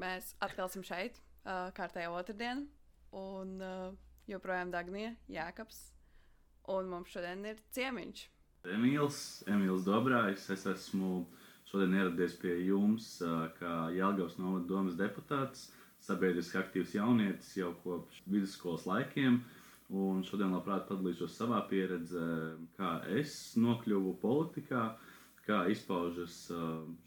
Mēs atkal esam šeit, uh, kārtējā otrdiena, un uh, joprojām Dagnija, Jēkabs, un mums šodien ir ciemiņš. Emīls, Emīls Dobrājs, es esmu šodien ieradies pie jums uh, kā Jelgavas novada domas deputāts, sabiedriski aktīvs jaunietis jau kopš vidusskolas laikiem. Un šodien labprāt padalīšos savā pieredzē, kā es nokļuvu politikā, kā izpaužas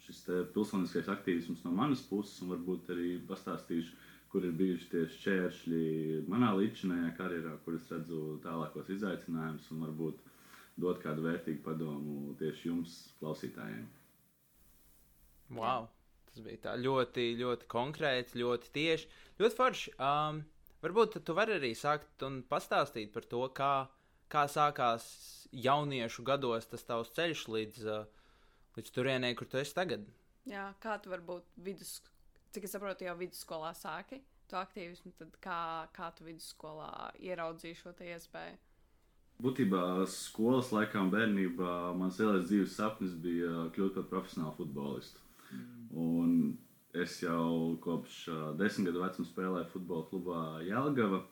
šis pilsoniskais aktīvisms no manas puses, un varbūt arī pastāstīšu, kur ir bijuši tie šķēršļi manā līdzinājā karjerā, kur es redzu tālākos izaicinājumus un varbūt dot kādu vērtīgu padomu tieši jums, klausītājiem. Wow! Tas bija tā ļoti, ļoti konkrēts, ļoti tieši, ļoti forši. Um, varbūt tu vari arī sākt un pastāstīt par to, kā, kā sākās jauniešu gados tas tavs ceļš līdz, uh, līdz turienei, kur tu esi tagad. Jā, kā tu varbūt vidus, cik es saprotu, jau vidusskolā sāki to aktīvismu, tad kā, kā tu vidusskolā ieraudzīji šo iespēju? Būtībā skolas laikā un bērnībā mans lielais dzīves sapnis bija kļūt par profesionālu futbolistu. Un es jau kopš desmit gadu vecuma spēlēju futbola klubā Jālgava.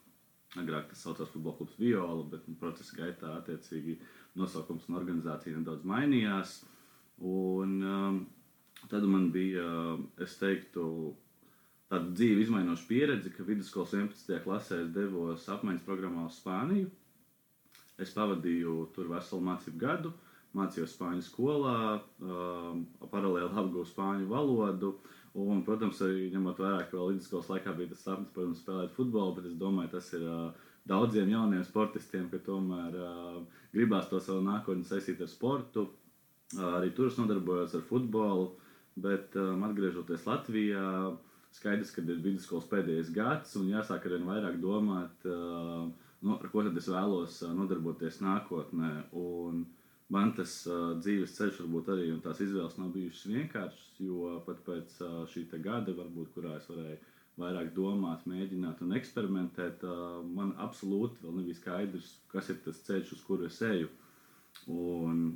Agrāk tas saucās Futbola klubs Viola, bet nu, procesa gaitā attiecīgi nosaukums un organizācija nedaudz mainījās. Un, um, tad man bija, es teiktu, tāda dzīve izmainoša pieredze, ka vidusskolas 11. klasē es devos apmaiņas programmā uz Spāniju. Es pavadīju tur veselu mācību gadu. Uh, mācījos spāņu skolā, um, paralēli apgūstu spāņu valodu. Un, protams, arī ņemot vērā, ka vēl vidusskolas laikā bija tas sapnis, protams, spēlēt futbolu, bet es domāju, tas ir uh, daudziem jauniem sportistiem, ka tomēr uh, gribās to savu nākotni saistīt ar sportu. Arī tur es nodarbojos ar futbolu, bet um, atgriežoties Latvijā, skaidrs, ka ir vidusskolas pēdējais gads un jāsāk arvien vairāk domāt, uh, no, ar ko tad es vēlos nodarboties nākotnē. Un, man tas uh, dzīves ceļš, varbūt arī tās izvēles nav bijušas vienkāršas, jo pat pēc uh, šī gada, varbūt, kurā es varēju vairāk domāt, mēģināt un eksperimentēt, uh, man absolūti vēl nebija skaidrs, kas ir tas ceļš, uz kuru es eju. Un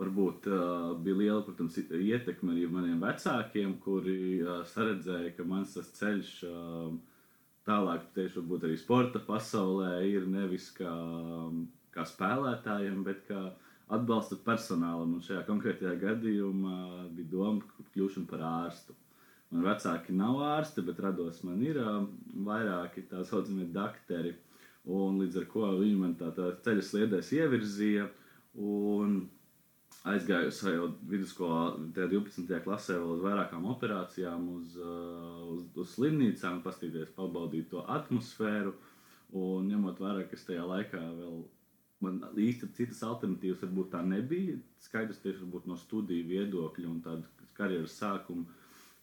varbūt uh, bija liela, protams, ietekme arī maniem vecākiem, kuri uh, saredzēja, ka mans tas ceļš uh, tālāk, tieši varbūt arī sporta pasaulē, ir nevis kā kā spēlētājiem, bet kā atbalsta personālam. Un šajā konkrētajā gadījumā bija doma kļūšana par ārstu. Man vecāki nav ārsti, bet rados man ir vairāki tā saucamie dakteri. Un līdz ar to viņi man tā, tā ceļa sliedēs ievirzīja. Un aizgāju jau vidusskolā, 12. klasē, vēl uz vairākām operācijām, uz, uz, uz slimnīcām, paskatīties, pabaudīt to atmosfēru. Un ņemot vērā, ka es tajā laikā vēl Man īsti citas alternatīvas varbūt tā nebija. Skaidrs, tieši no studiju viedokļa un tāda karjeras sākuma.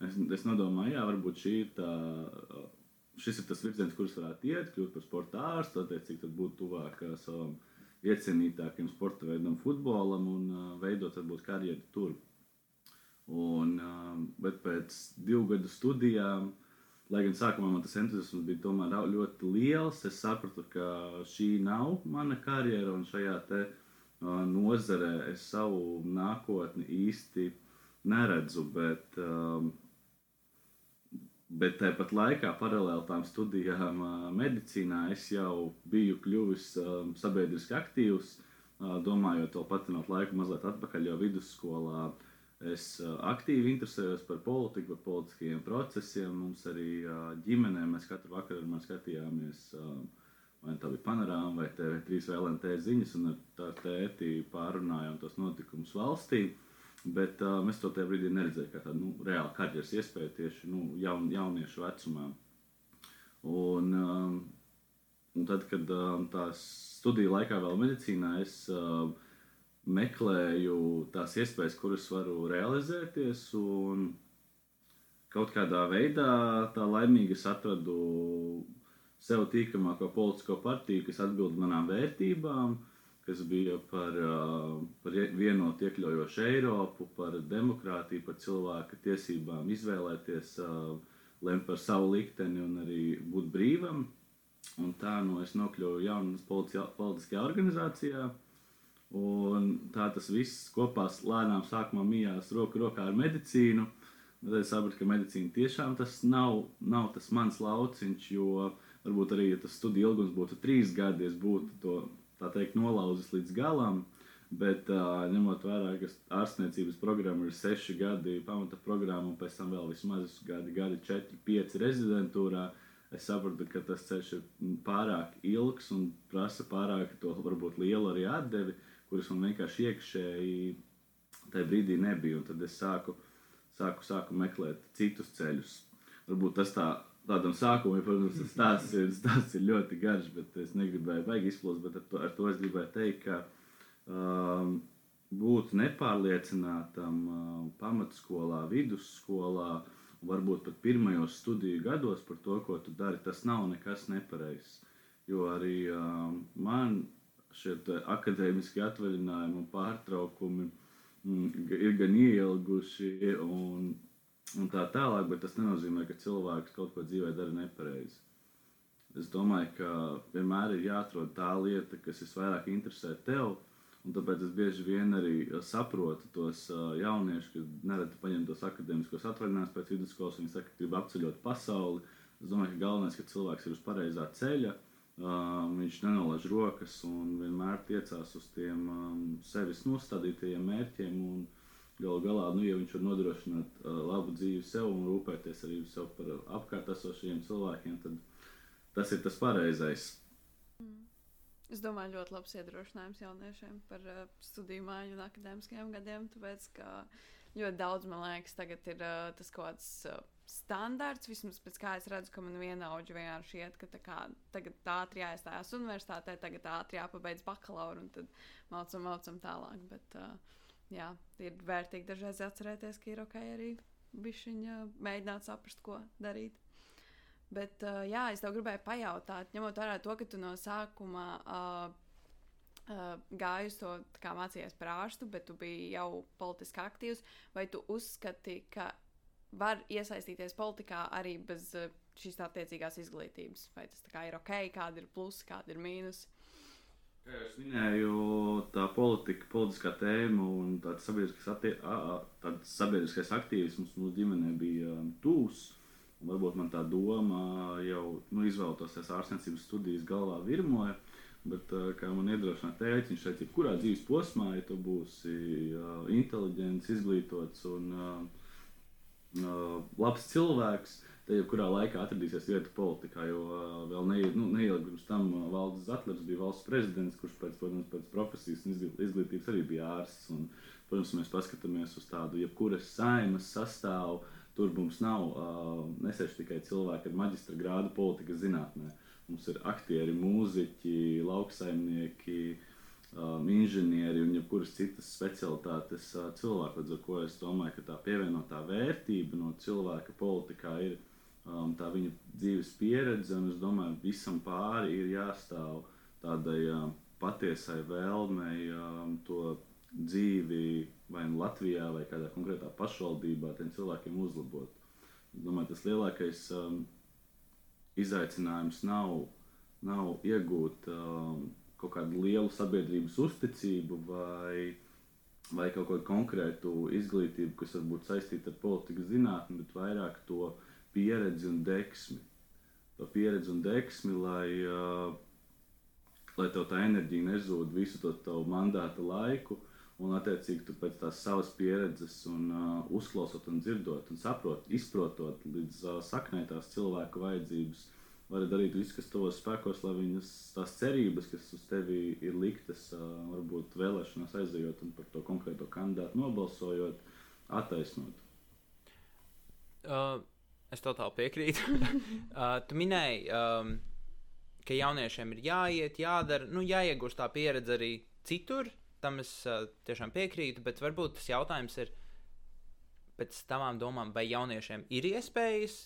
Es, es nodomāju, jā, varbūt šī ir tā, šis ir tas virziens, kurš varētu iet, kļūt par sporta ārstu, attiecīgi tad būt tuvāk savam iecienītākajam sporta veidam, futbolam un uh, veidot varbūt karjeru tur. Un, uh, bet pēc divu gadu studijām Lai gan sākumā man tas entuziasms bija tomēr ļoti liels, es sapratu, ka šī nav mana karjera un šajā te, uh, nozarē es savu nākotni īsti neredzu. Bet, um, bet tāpat laikā, paralēli tam studijām uh, medicīnā, es jau biju kļuvis sabiedriski aktīvs, uh, domājot to patinot laiku mazliet atpakaļ jau vidusskolā. Uh, Es aktīvi interesējos par politiku, par politiskajiem procesiem. Mums arī ģimenē mēs katru vakaru skatījāmies, vai tā bija panorāma vai TV3 vai LNT ziņas, un ar tēti pārunājām tos notikumus valstī. Bet uh, mēs to tajā brīdī neredzējām, kā tādu nu, reālu karjeras iespēju tieši nu, jaun, jauniešu vecumā. Un, um, un tad, kad um, tās studiju laikā vēl medicīnā, es uh, meklēju tās iespējas, kuras varu realizēties. Un kaut kādā veidā tā laimīgi es atradu sev tīkamāko politisko partiju, kas atbild manām vērtībām, kas bija par, par vienotu, iekļaujošu Eiropu, par demokrātiju, par cilvēka tiesībām izvēlēties, lemt par savu likteni un arī būt brīvam. Un tā nu, es nokļuvu jaunas politiskajā organizācijā, Un tā tas viss kopā lēnām sākumā mijās roku rokā ar medicīnu. Bet es sapratu, ka medicīna tiešām tas nav, nav tas mans lauciņš, jo varbūt arī, ja tas studiju ilgums būtu trīs gadi, es būtu to, tā teikt, nolauzis līdz galam. Bet, uh, ņemot vērā, ka ārstniecības programma ir seši gadi pamata programma, un pēc tam vēl vismaz gadi, gadi četri, pieci rezidentūrā, es sapratu, ka tas ceļš ir pārāk ilgs un prasa pārāk to varbūt lielu arī atdevi, kuras man vienkārši iekšēji tajā brīdī nebija. Tad es sāku, sāku, sāku meklēt citus ceļus. Varbūt tas tā, tādam sākumam, protams, tas stāsts ir, stāsts ir ļoti garš, bet es negribēju baigi izplūst, bet ar to, ar to es gribēju teikt, ka um, būt nepārliecinātam um, pamatskolā, vidusskolā, varbūt pat pirmajos studiju gados par to, ko tu dari, tas nav nekas nepareizs. Jo arī um, man šie akadēmiski atvaļinājumi un pārtraukumi mm, ir gan ielguši un, un tā tālāk, bet tas nenozīmē, ka cilvēks kaut ko dzīvē dara nepareizi. Es domāju, ka vienmēr ir jāatrod tā lieta, kas visvairāk interesē tev. Un tāpēc es bieži vien arī saprotu tos jauniešus, kas nereti paņem tos akadēmiskos atvaļinājumus pēc vidusskolas. Viņi saka, ka grib apceļot pasauli. Es domāju, ka galvenais, ka cilvēks ir uz pareizā ceļa. Uh, viņš nenolaiž rokas un vienmēr tiecās uz tiem um, sevis nostādītajiem mērķiem. Galu galā, nu, ja viņš var nodrošināt uh, labu dzīvi sev un rūpēties arī par apkārt esošajiem cilvēkiem, tad tas ir tas pareizais. Mm. Es domāju, ļoti labs iedrošinājums jauniešiem par uh, studiju māju un akadēmiskajiem gadiem, tāpēc, ka ļoti daudz, man liekas, tagad ir uh, tas kaut kāds. Uh, standarts, vismaz pēc kā es redzu, ka man viena auga vienkārši iet, ka kā, tagad ātri jāiestājas universitātē, tagad ātri jāpabeidz bakalaura un tad mācām, mācām tālāk. Bet, uh, jā, ir vērtīgi dažreiz atcerēties, ka ir ok arī bišķiņa mēģināt saprast, ko darīt. Bet, uh, jā, es tev gribēju pajautāt, ņemot vērā to, ka tu no sākuma uh, uh, gāji uz to, kā mācījies par ārstu, bet tu biji jau politiski aktīvs, vai tu uzskati, ka var iesaistīties politikā arī bez uh, šīs attiecīgās izglītības. Vai tas ir ok, kāda ir plusi, kāda ir mīnus. Kā jau es minēju, tā politika, politiskā tēma un tāds sabiedriskais, tāds sabiedriskais aktīvisms mūsu ģimenē bija um, tūs. Varbūt man tā doma jau nu, izvēlētos ārstniecības studijas galvā virmoja. Bet, uh, kā man iedrošināja tēvs, viņš teica, ka kurā dzīves posmā, ja tu būsi uh, inteliģents, izglītots un uh, uh, labs cilvēks, tad jebkurā laikā atradīsies vieta politikā. Jo uh, vēl neilgi, nu, neilgi pirms tam uh, Valdis Zetlers bija valsts prezidents, kurš pēc, protams, pēc profesijas un izglītības arī bija ārsts. Un, protams, mēs paskatāmies uz tādu jebkuras saimas sastāvu. Tur mums nav uh, nesēž tikai cilvēki ar maģistra grādu politikas zinātnē. Mums ir aktieri, mūziķi, lauksaimnieki, um, inženieri un jebkuras citas specialitātes uh, cilvēku. Līdz ar to es domāju, ka tā pievienotā vērtība no cilvēka politikā ir um, tā viņa dzīves pieredze, un es domāju, visam pāri ir jāstāv tādai uh, patiesai vēlmei um, to dzīvi vai nu Latvijā vai kādā konkrētā pašvaldībā tiem cilvēkiem uzlabot. Es domāju, tas lielākais um, izaicinājums nav, nav iegūt um, kaut kādu lielu sabiedrības uzticību vai, vai kaut kādu konkrētu izglītību, kas varbūt saistīta ar politikas zinātni, bet vairāk to pieredzi un deksmi. To pieredzi un deksmi, lai, uh, lai tev tā enerģija nezūd visu to tavu mandāta laiku, un attiecīgi tu pēc tās savas pieredzes un uh, uzklausot un dzirdot un saprot, izprotot līdz uh, saknē tās cilvēku vajadzības, uh, vari darīt visu, kas tavos spēkos, lai viņas tās cerības, kas uz tevi ir liktas, varbūt vēlēšanās aizejot un par to konkrēto kandidātu nobalsojot, attaisnot. Uh, es totāli piekrītu. uh, tu minēji, um, ka jauniešiem ir jāiet, jādara, nu, jāiegūst tā pieredze arī citur. Tam es uh, tiešām piekrītu, bet varbūt tas jautājums ir pēc tavām domām, vai jauniešiem ir iespējas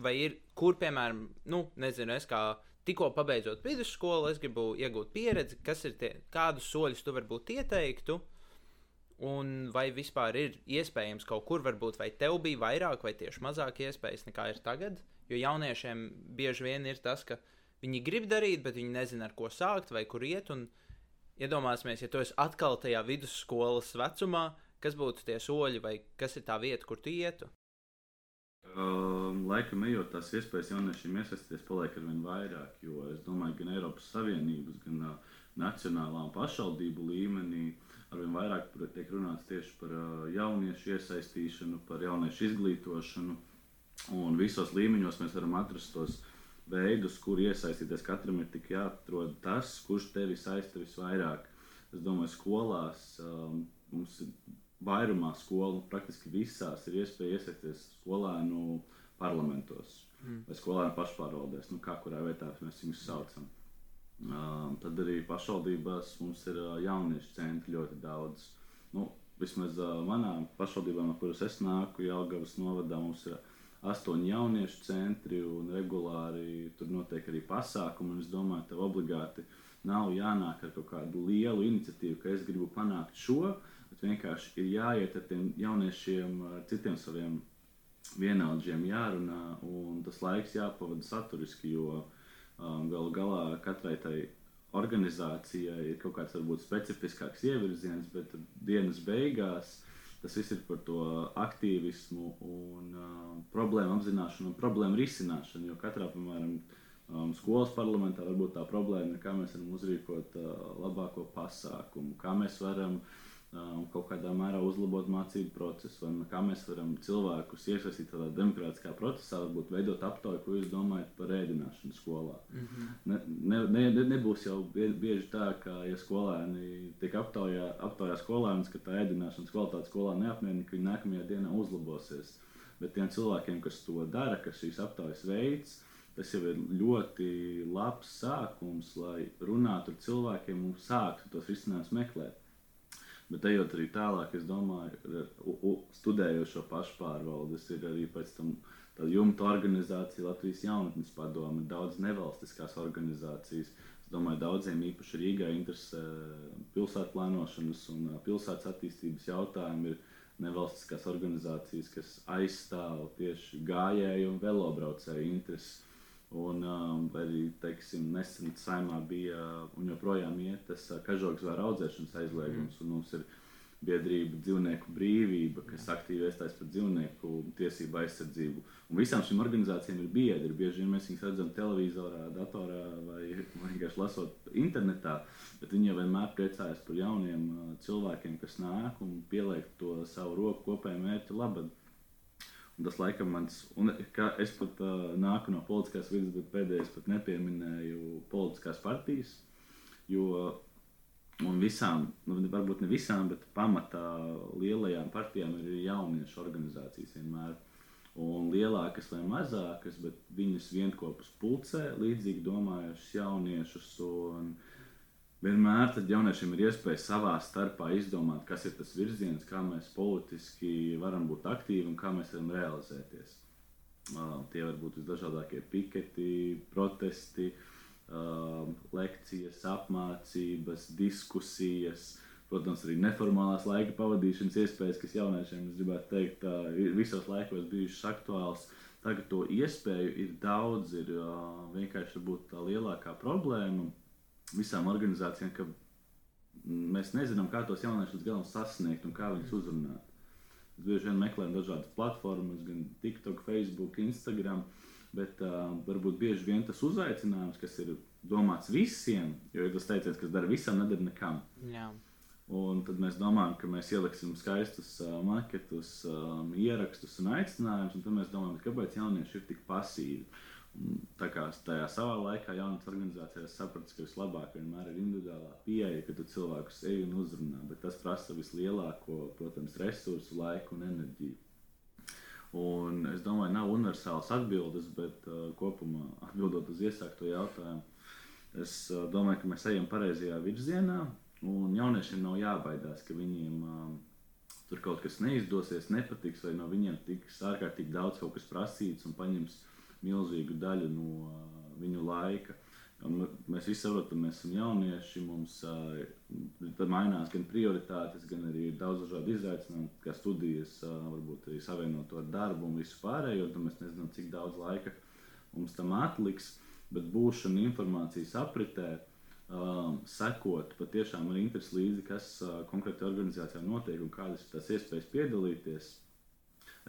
vai ir, kur, piemēram, nu, nezinu, es kā tikko pabeidzot vidusskolu, es gribu iegūt pieredzi, kas ir tie, kādus soļus tu varbūt ieteiktu, un vai vispār ir iespējams kaut kur, varbūt, vai tev bija vairāk vai tieši mazāk iespējas nekā ir tagad, jo jauniešiem bieži vien ir tas, ka viņi grib darīt, bet viņi nezina, ar ko sākt vai kur iet, un iedomāsimies, ja tu esi atkal tajā vidusskolas vecumā, kas būtu tie soļi vai kas ir tā vieta, kur tu ietu. um, laikam ejot tās iespējas jauniešiem iesaistīties, paliek ar vien vairāk. Jo es domāju, gan Eiropas Savienības, gan uh, nacionālā un pašvaldību līmenī arvien vairāk tiek runāts tieši par jauniešu iesaistīšanu, par jauniešu izglītošanu. Un visos līmeņos mēs varam atrast tos veidus, kur iesaistīties. Katram ir tik jāatrod tas, kurš tevi saista visvairāk. Es domāju, skolās um, mums ir vairumā skolu, praktiski visās, ir iespēja iesaistīties skolēnu parlamentos mm. vai skolēnu pašpārvaldēs, nu, kā kurā vietā mēs viņus saucam. Um, tad arī pašvaldībās mums ir uh, jauniešu centri ļoti daudz. Nu, vismaz uh, manā pašvaldībā, no kuras es nāku, Jālgavas novadā, mums ir astoņi jauniešu centri un regulāri tur notiek arī pasākumi. Es domāju, tev obligāti nav jānāk ar kaut kādu lielu iniciatīvu, ka es gribu panākt šo, bet vienkārši ir jāiet ar tiem jauniešiem, ar citiem saviem vienaudžiem jārunā, un tas laiks jāpavada saturiski, jo um, galu galā katrai tai organizācijai ir kaut kāds varbūt specifiskāks ievirziens, bet dienas beigās Tas viss ir par to aktīvismu un uh, problēmu apzināšanu un problēmu risināšanu. Jo katrā, piemēram, um, skolas parlamentā varbūt tā problēma ir, kā mēs varam uzrīkot uh, labāko pasākumu, kā mēs varam uh, un kaut kādā mērā uzlabot mācību procesu, vai kā mēs varam cilvēkus iesaistīt tādā demokrātiskā procesā, varbūt veidot aptauju, ko jūs domājat par ēdināšanu skolā. Mm -hmm. ne, ne, ne, nebūs jau bieži tā, ka, ja skolēni tiek aptaujā, aptaujā skolēnus, ka tā ēdināšanas kvalitāte skolā neapmierina, ka viņi nākamajā dienā uzlabosies. Bet tiem cilvēkiem, kas to dara, kas šīs aptaujas veids, tas jau ir ļoti labs sākums, lai runātu ar cilvēkiem un sāktu tos risinājumus meklēt. Bet ejot arī tālāk, es domāju, studējot šo pašpārvaldes, ir arī pēc tam tāda jumta organizācija, Latvijas jaunatnes padome, daudz nevalstiskās organizācijas. Es domāju, daudziem īpaši Rīgā interesē pilsētu plānošanas un pilsētas attīstības jautājumi. Ir nevalstiskās organizācijas, kas aizstāv tieši gājēju un velobraucēju intereses Un um, arī teiksim, nesen saimā bija un joprojām iet tas uh, kažoks vai audzēšanas aizliegums. Mm. Mums ir biedrība dzīvnieku brīvība, kas aktīvi iestājas par dzīvnieku tiesību aizsardzību. Un visām šīm organizācijām ir biedri. Bieži vien mēs viņus redzam televizorā, datorā vai vienkārši lasot internetā, bet viņi jau vienmēr priecājas par jauniem uh, cilvēkiem, kas nāk un pieliek to savu roku kopējai mērķa labad. Un tas laikam mans, un es pat uh, nāku no politiskās vidas, bet pēdējais pat nepieminēju politiskās partijas, jo un visām, nu, varbūt ne visām, bet pamatā lielajām partijām ir jauniešu organizācijas vienmēr. Un lielākas vai mazākas, bet viņas vienopus pulcē līdzīgi domājušus jauniešus. Un, uh, vienmēr tad jauniešiem ir iespēja savā starpā izdomāt, kas ir tas virziens, kā mēs politiski varam būt aktīvi un kā mēs varam realizēties. Uh, tie var būt visdažādākie piketi, protesti, uh, lekcijas, apmācības, diskusijas, protams, arī neformālās laika pavadīšanas iespējas, kas jauniešiem, es gribētu teikt, uh, visos laikos bijušas aktuāls. Tagad to iespēju ir daudz, ir vienkārši tā lielākā problēma visām organizācijām, ka mēs nezinām, kā tos jauniešus līdz galam sasniegt un kā viņus uzrunāt. Mēs bieži vien meklējam dažādas platformas, gan TikTok, Facebook, Instagram, bet uh, varbūt bieži vien tas uzaicinājums, kas ir domāts visiem, jo ir tas teiciens, kas dara visam, nedara nekam. Jā. Un tad mēs domājam, ka mēs ieliksim skaistus uh, maketus, um, ierakstus un aicinājumus, un tad mēs domājam, kāpēc jaunieši ir tik pasīvi. Tā kā tajā savā laikā jaunas organizācijās sapratu, ka vislabāk vienmēr ir individuālā pieeja, ka tu cilvēkus ej un uzrunā, bet tas prasa vislielāko, protams, resursu, laiku un enerģiju. Un es domāju, nav universāls atbildes, bet uh, kopumā atbildot uz iesākto jautājumu, es uh, domāju, ka mēs ejam pareizajā virzienā, un jauniešiem nav jābaidās, ka viņiem uh, tur kaut kas neizdosies, nepatiks, vai no viņiem tiks ārkārtīgi daudz kaut kas prasīts un paņems milzīgu daļu no uh, viņu laika. Un mēs visi saprotam, mēs esam jaunieši, mums uh, mainās gan prioritātes, gan arī daudz dažādu izaicinājumu, kā studijas, uh, varbūt arī savienot to ar darbu un visu pārējo. Tad mēs nezinām, cik daudz laika mums tam atliks, bet būšana informācijas apritē, um, sekot patiešām ar interesi līdzi, kas uh, konkrēti organizācijā notiek un kādas ir tās iespējas piedalīties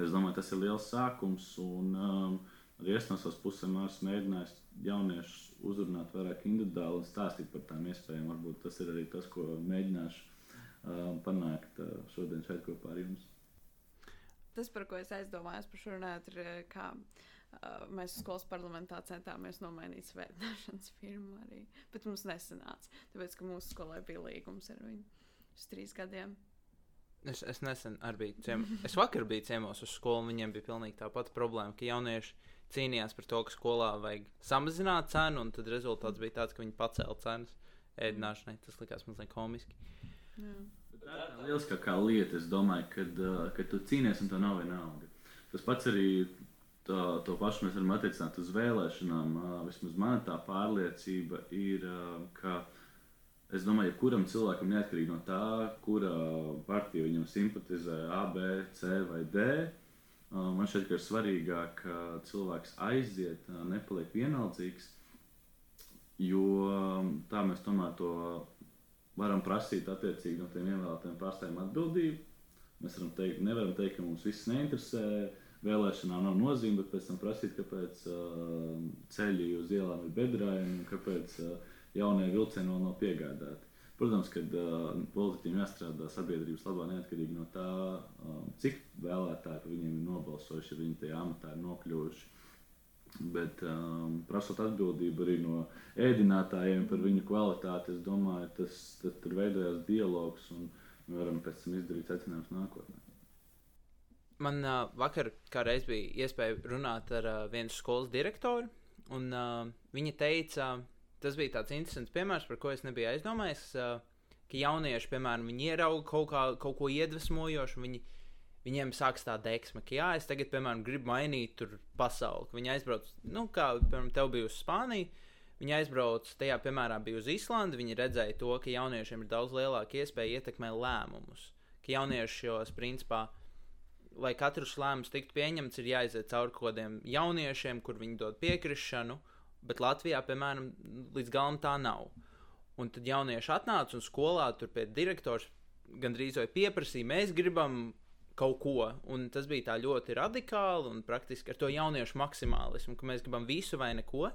es domāju, tas ir liels sākums. Un, um, arī es no savas puses esmu mēģinājis jauniešus uzrunāt vairāk individuāli un stāstīt par tām iespējām. Varbūt tas ir arī tas, ko mēģināšu um, panākt uh, šodien šeit kopā ar jums. Tas, par ko es aizdomājos par šo runāt, ir eh, kā uh, mēs skolas parlamentā centāmies nomainīt svētdienas firmu arī. Bet mums nesanāca, tāpēc, ka mūsu skolai bija līgums ar viņu uz trīs gadiem. Es, es nesen arī biju ciemos. Es vakar biju ciemos uz skolu, un viņiem bija pilnīgi tā pati problēma, ka jaunieši cīnījās par to, ka skolā vajag samazināt cenu, un tad rezultāts bija tāds, ka viņi pacēla cenas ēdināšanai. Tas likās mazliet komiski. Jā. Tā ir lieliskākā lieta. Es domāju, kad, kad tu cīnies un tev nav vienalga. Tas pats arī tā, to pašu mēs varam attiecināt uz vēlēšanām. Vismaz mana tā pārliecība ir, ka es domāju, ka kuram cilvēkam neatkarīgi no tā, kura partija viņam simpatizē, A, B, C vai D. Man šķiet, ka ir svarīgāk, ka cilvēks aiziet, nepaliek vienaldzīgs, jo um, tā mēs tomēr to varam prasīt attiecīgi no tiem ievēlētiem pārstāvjiem atbildību. Mēs varam teikt, nevaram teikt, ka mums viss neinteresē, vēlēšanām nav nozīme, bet pēc tam prasīt, kāpēc uh, ceļi uz ielām ir bedrājumi un kāpēc uh, jaunie vilcieni vēl nav piegādāti. Protams, ka uh, politiķiem jāstrādā sabiedrības labā neatkarīgi no tā, uh, cik vēlētāji viņiem ir nobalsojuši, ja viņi tajā amatā ir nokļuvuši. Bet um, prasot atbildību arī no ēdinātājiem par viņu kvalitāti, es domāju, tas tur veidojās dialogs un mēs varam pēc tam izdarīt secinājumus nākotnē. Man uh, vakar reiz bija iespēja runāt ar uh, vienu skolas direktoru, un uh, viņa teica, tas bija tāds interesants piemērs, par ko es nebiju aizdomājies, uh, ka jaunieši, piemēram, viņi ierauga kaut, kā, kaut ko iedvesmojošu, viņi viņiem sāks tā deksme, ka, jā, es tagad, piemēram, gribu mainīt pasauli. Viņi aizbrauc, nu, kā, piemēram, tev bija uz Spāniju. Viņi aizbrauc, tajā, piemēram, bija uz Islandi. Viņi redzēja to, ka jauniešiem ir daudz lielāka iespēja ietekmēt lēmumus. Ka jauniešos, principā, lai katrs lēmums tiktu pieņemts, ir jāiziet cauri kaut kādiem jauniešiem, kur viņi dod piekrišanu, bet Latvijā, piemēram, līdz galam tā nav. Un tad jaunieši atnāca un skolā tur pie direktors gandrīz vai pieprasīja, mēs gribam kaut ko. Un tas bija tā ļoti radikāli un praktiski ar to jauniešu maksimālismu, ka mēs gribam visu vai neko.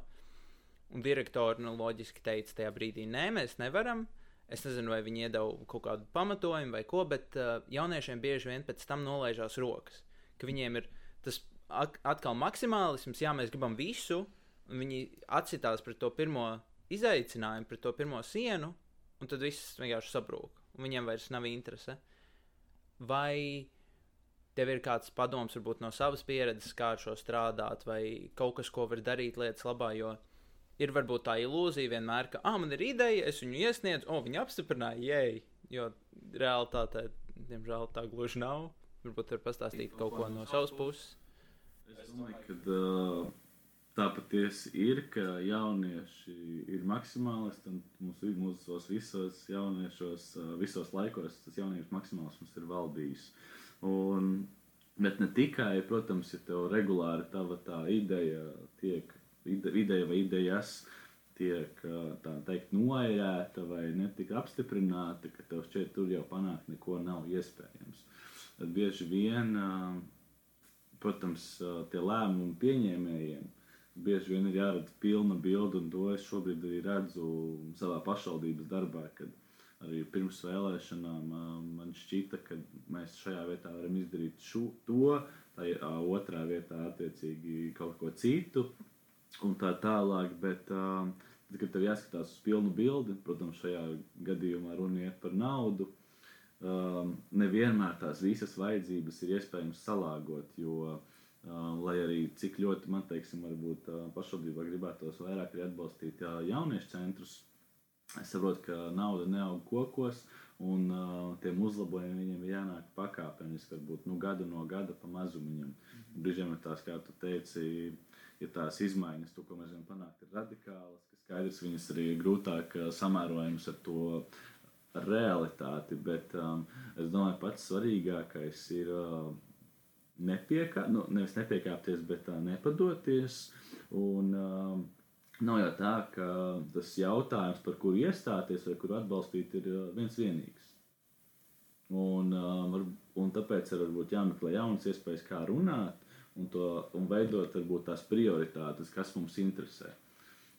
Un direktori nu, loģiski teica tajā brīdī, nē, mēs nevaram. Es nezinu, vai viņi iedeva kaut kādu pamatojumu vai ko, bet uh, jauniešiem bieži vien pēc tam nolaižās rokas. Ka viņiem ir tas atkal maksimālisms, jā, mēs gribam visu, viņi atsitās pret to pirmo izaicinājumu, pret to pirmo sienu, un tad viss vienkārši sabrūk. Viņiem vairs nav interese. Vai tev ir kāds padoms, varbūt no savas pieredzes, kā ar šo strādāt, vai kaut kas, ko var darīt lietas labā. Jo ir varbūt tā ilūzija vienmēr, ka, ah, man ir ideja, es viņu iesniedzu, o, viņi apstiprināja, jēj. Jo realitātē, diemžēl, tā gluži nav. Varbūt var pastāstīt kaut ko no savas puses. Es domāju, ka uh, tā patiesi ir, ka jaunieši ir maksimālisti. Mums ir mūsos visos jauniešos, visos laikos tas jauniešu maksimālisms ir valdījis. Un, bet ne tikai, protams, ja tev regulāri tava tā ideja tiek, ide, ideja vai idejas tiek tā teikt noērēta vai netika apstiprināta, ka tev šķiet tur jau panākt neko nav iespējams. Tad bieži vien, protams, tie lēmumu pieņēmējiem bieži vien ir jārada pilna bilde, un to es šobrīd arī redzu savā pašvaldības darbā, arī pirms vēlēšanām man šķita, ka mēs šajā vietā varam izdarīt šo, to, tā otrā vietā attiecīgi kaut ko citu un tā tālāk. Bet, kad tev jāskatās uz pilnu bildi, protams, šajā gadījumā runa iet par naudu. Nevienmēr tās visas vajadzības ir iespējams salāgot, jo, lai arī cik ļoti man, teiksim, varbūt pašvaldībā gribētos vairāk atbalstīt jauniešu centrus, Es saprotu, ka nauda neaug kokos, un uh, tiem uzlabojumiem viņiem ir jānāk pakāpeniski, varbūt nu, gadu no gada pa mazumiņam. Mm -hmm. Brīžiem ir tās, kā tu teici, ir tās izmaiņas, to, ko mēs varam panākt, ir radikālas, ka skaidrs viņas arī grūtāk samērojams ar to realitāti, bet um, es domāju, pats svarīgākais ir uh, nepiekā, nu, nevis nepiekāpties, bet uh, nepadoties. Un, uh, Nav jau tā, ka tas jautājums, par kuru iestāties vai kuru atbalstīt, ir viens vienīgs. Un un tāpēc ir varbūt jāmeklē jaunas iespējas, kā runāt un, to, un veidot varbūt tās prioritātes, kas mums interesē.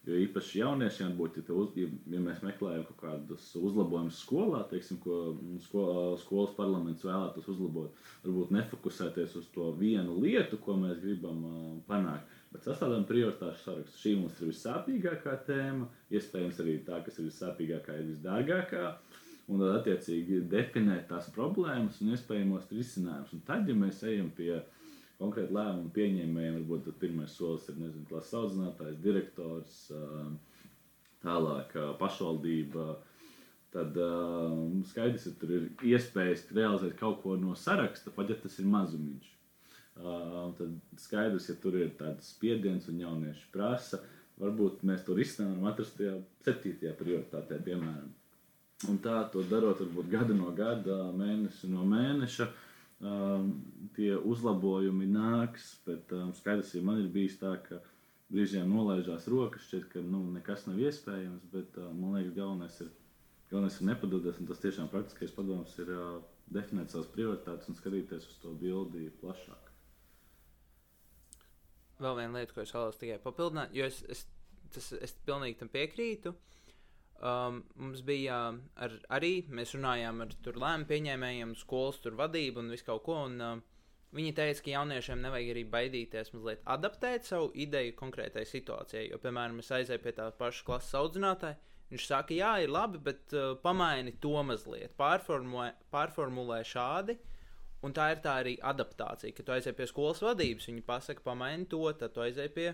Jo īpaši jauniešiem būtu, ja, uz, ja, ja mēs meklējam kaut kādus uzlabojumus skolā, teiksim, ko skolā, skolas parlaments vēlētos uzlabot, varbūt nefokusēties uz to vienu lietu, ko mēs gribam uh, panākt, bet sastādām prioritāšu sarakstu. Šī mums ir vissāpīgākā tēma, iespējams arī tā, kas ir vissāpīgākā, ir visdārgākā. Un tad, attiecīgi, definēt tās problēmas un iespējamos risinājumus. Un tad, ja mēs ejam pie uh, konkrēti lēmumu pieņēmējiem, varbūt pirmais solis ir nezinu, klases audzinātājs, direktors, tālāk pašvaldība. Tad uh, skaidrs, ka tur ir iespējas realizēt kaut ko no saraksta, pat ja tas ir mazumiņš. Uh, tad skaidrs, ja tur ir tāds spiediens un jaunieši prasa, varbūt mēs to risinām un atrast tajā septītajā prioritātē, piemēram. Un tā to darot, varbūt gada no gada, mēnesi no mēneša. Uh, um, tie uzlabojumi nāks. Bet um, skaidrs, ja man ir bijis tā, ka brīžiem nolaižās rokas, šķiet, ka nu, nekas nav iespējams. Bet uh, man liekas, galvenais ir, galvenais ir nepadoties. Tas tiešām praktiskais padoms ir uh, definēt savas prioritātes un skatīties uz to bildi plašāk. Vēl viena lieta, ko es vēlos tikai papildināt, jo es, es, tas, es pilnīgi tam piekrītu. Um, mums bija ar, arī, mēs runājām ar lēmumu pieņēmējiem, skolas vadību un visu kaut ko. Un, uh, viņi teica, ka jauniešiem nevajag arī baidīties mazliet adaptēt savu ideju konkrētai situācijai. Jo, piemēram, es aizēju pie tā paša klases audzinātāja. Viņš saka, jā, ir labi, bet uh, pamaini to mazliet, pārformulē, pārformulē šādi. Un tā ir tā arī adaptācija, ka tu aizēji pie skolas vadības. Viņi pasaka, pamaini to, tad tu aizēji pie,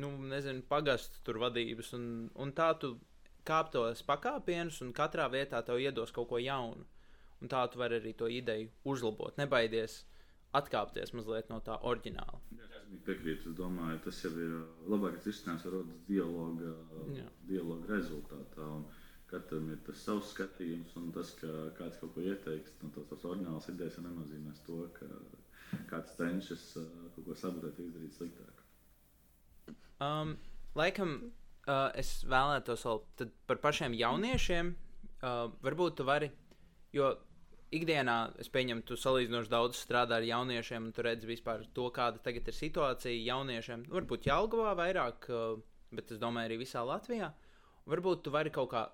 nu, nezinu, pagastu tur vadības. Un, un tā tu kāptos pakāpienus, un katrā vietā tev iedos kaut ko jaunu. Un tā tu vari arī to ideju uzlabot. Nebaidies atkāpties mazliet no tā oriģināla. Es piekrītu, es domāju, tas jau ir labākais risinājums, kas rodas dialoga, Jā. dialoga rezultātā. Un katram ir tas savs skatījums, un tas, ka kāds kaut ko ieteiks, no nu, tās oriģinālas idejas nenozīmēs to, ka kāds cenšas uh, kaut ko sabotēt, izdarīt sliktāk. Um, laikam uh, es vēlētos vēl par pašiem jauniešiem. Uh, varbūt tu vari, jo ikdienā es pieņemu, tu salīdzinoši daudz strādā ar jauniešiem, un tu redzi vispār to, kāda tagad ir situācija jauniešiem. Varbūt Jālgavā vairāk, uh, bet es domāju, arī visā Latvijā. Varbūt tu vari kaut kā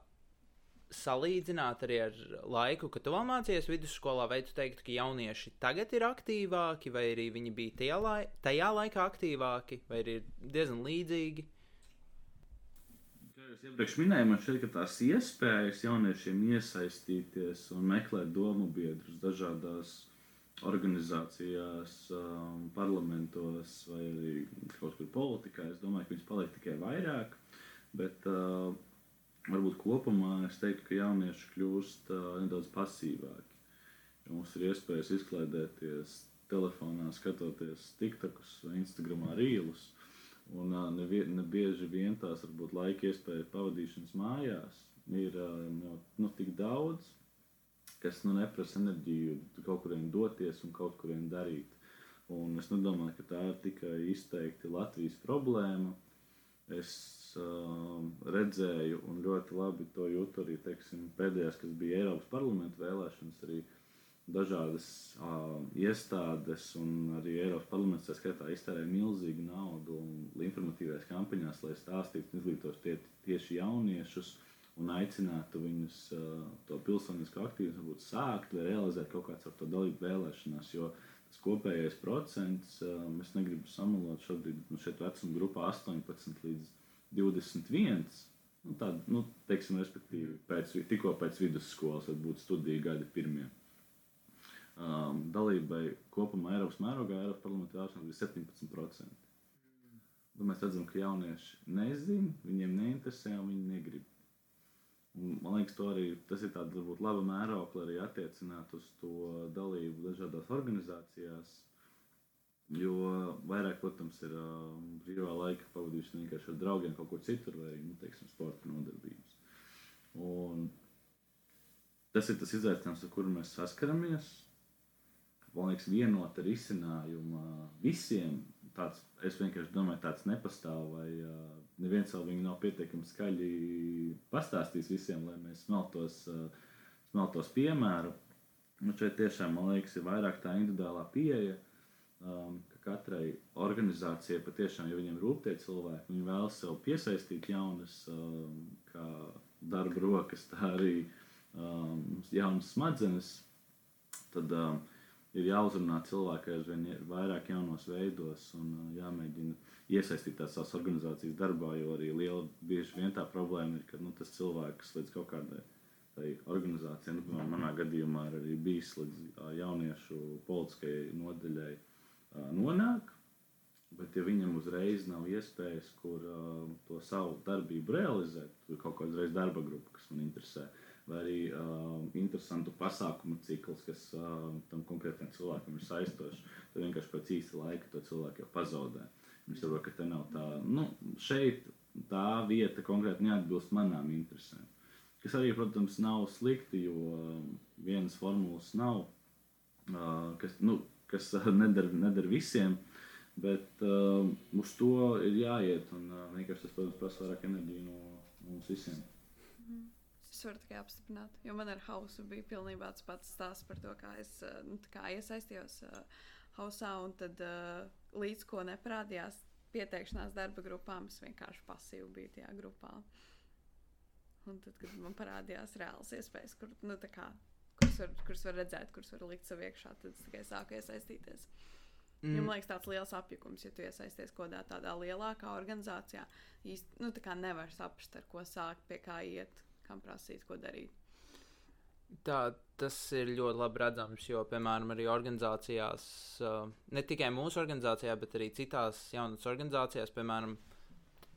salīdzināt arī ar laiku, kad tu vēl mācījies vidusskolā, vai tu teiktu, ka jaunieši tagad ir aktīvāki, vai arī viņi bija tajā, lai, tajā laikā aktīvāki, vai ir diezgan līdzīgi? Es iepriekš minēju, man šķiet, ka tās iespējas jauniešiem iesaistīties un meklēt domu biedrus dažādās organizācijās, um, parlamentos vai arī kaut kur politikā, es domāju, ka viņas paliek tikai vairāk. Bet uh, varbūt kopumā es teiktu, ka jaunieši kļūst uh, nedaudz pasīvāki. Jo mums ir iespējas izklaidēties telefonā, skatoties TikTokus vai Instagramā rīlus. Un ne, ne bieži vien tās varbūt laika iespēja pavadīšanas mājās ir nu, nu, tik daudz, kas nu, neprasa enerģiju kaut kurien doties un kaut kurien darīt. Un es nedomāju, ka tā ir tikai izteikti Latvijas problēma. Es uh, redzēju, un ļoti labi to jūtu arī teiksim, pēdējās, kas bija Eiropas parlamenta vēlēšanas, arī uh, dažādas uh, iestādes un arī Eiropas parlaments skaitā iztērē milzīgu naudu informatīvās kampaņās, lai stāstītu un izglītotu tie, tieši jauniešus un aicinātu viņus uh, to pilsonisko aktīvismu varbūt sākt vai realizēt kaut kāds ar to dalību vēlēšanās, jo tas kopējais procents, uh, es negribu samalot šobrīd, nu šeit vecuma grupā 18 līdz 21, nu tāda, nu, teiksim, respektīvi, pēc, tikko pēc vidusskolas, varbūt studiju gadi pirmie um, dalībai kopumā Eiropas mērogā Eiropas parlamentā vēlēšanās bija 17%. Un mēs redzam, ka jaunieši nezina, viņiem neinteresē viņi negrib. Un, man liekas, arī, tas ir tāds varbūt laba mērokla arī attiecināt uz to dalību dažādās organizācijās. Jo vairāk, protams, ir uh, brīvā laika pavadīšana vienkārši ar draugiem kaut kur citur, vai arī, nu, teiksim, sporta nodarbības. Un tas ir tas izaicinājums, ar kuru mēs saskaramies man liekas, vienota risinājuma visiem. Tāds, es vienkārši domāju, tāds nepastāv, vai uh, neviens vēl viņu nav pietiekami skaļi pastāstījis visiem, lai mēs smeltos, uh, smeltos piemēru. Un šeit tiešām, man liekas, ir vairāk tā individuālā pieeja, um, ka katrai organizācijai patiešām, ja viņiem rūp tie cilvēki, viņi vēlas sev piesaistīt jaunas, um, kā darba rokas, tā arī um, jaunas smadzenes, tad um, ir jāuzrunā cilvēki aizvien vairāk jaunos veidos un uh, jāmēģina iesaistīt tās organizācijas darbā, jo arī liela bieži vien tā problēma ir, ka nu, tas cilvēks līdz kaut kādai tai organizācijai, nu, manā gadījumā ir arī bijis līdz jauniešu politiskajai nodaļai nonāk. Bet, ja viņam uzreiz nav iespējas, kur uh, to savu darbību realizēt, tur kaut kāda reizes darba grupa, kas man interesē, vai arī uh, interesantu pasākumu cikls, kas uh, tam konkrētam cilvēkam ir saistošs, tad vienkārši pēc īsta laika to cilvēku jau pazaudē. Viņš saprot, ka te nav tā, nu, šeit tā vieta konkrēti neatbilst manām interesēm. Kas arī, protams, nav slikti, jo um, vienas formulas nav, uh, kas, nu, kas nedara nedar visiem. Bet uh, uz to ir jāiet. Un uh, vienkārši tas, protams, prasa vairāk enerģiju no, no mums visiem. Es varu tikai apstiprināt, jo man ar hausu bija pilnībā tas pats stāsts par to, kā es uh, nu, kā iesaistījos uh, hausā. Un tad uh, līdz ko neparādījās pieteikšanās darba grupām, es vienkārši pasīvi biju tajā grupā. Un tad, kad man parādījās reāls iespējas, kur, nu, kā, kuras, var, kuras var redzēt, kuras var likt sev iekšā, tad es tikai sāku iesaistīties. Mm. Man liekas, tāds liels apjukums, ja tu iesaisties kaut kādā tādā lielākā organizācijā, īsti nu, nevar saprast, ar ko sākt, pie kā iet, kam prasīt, ko darīt. Tā, tas ir ļoti labi redzams, jo, piemēram, arī organizācijās, ne tikai mūsu organizācijā, bet arī citās jaunas organizācijās, piemēram,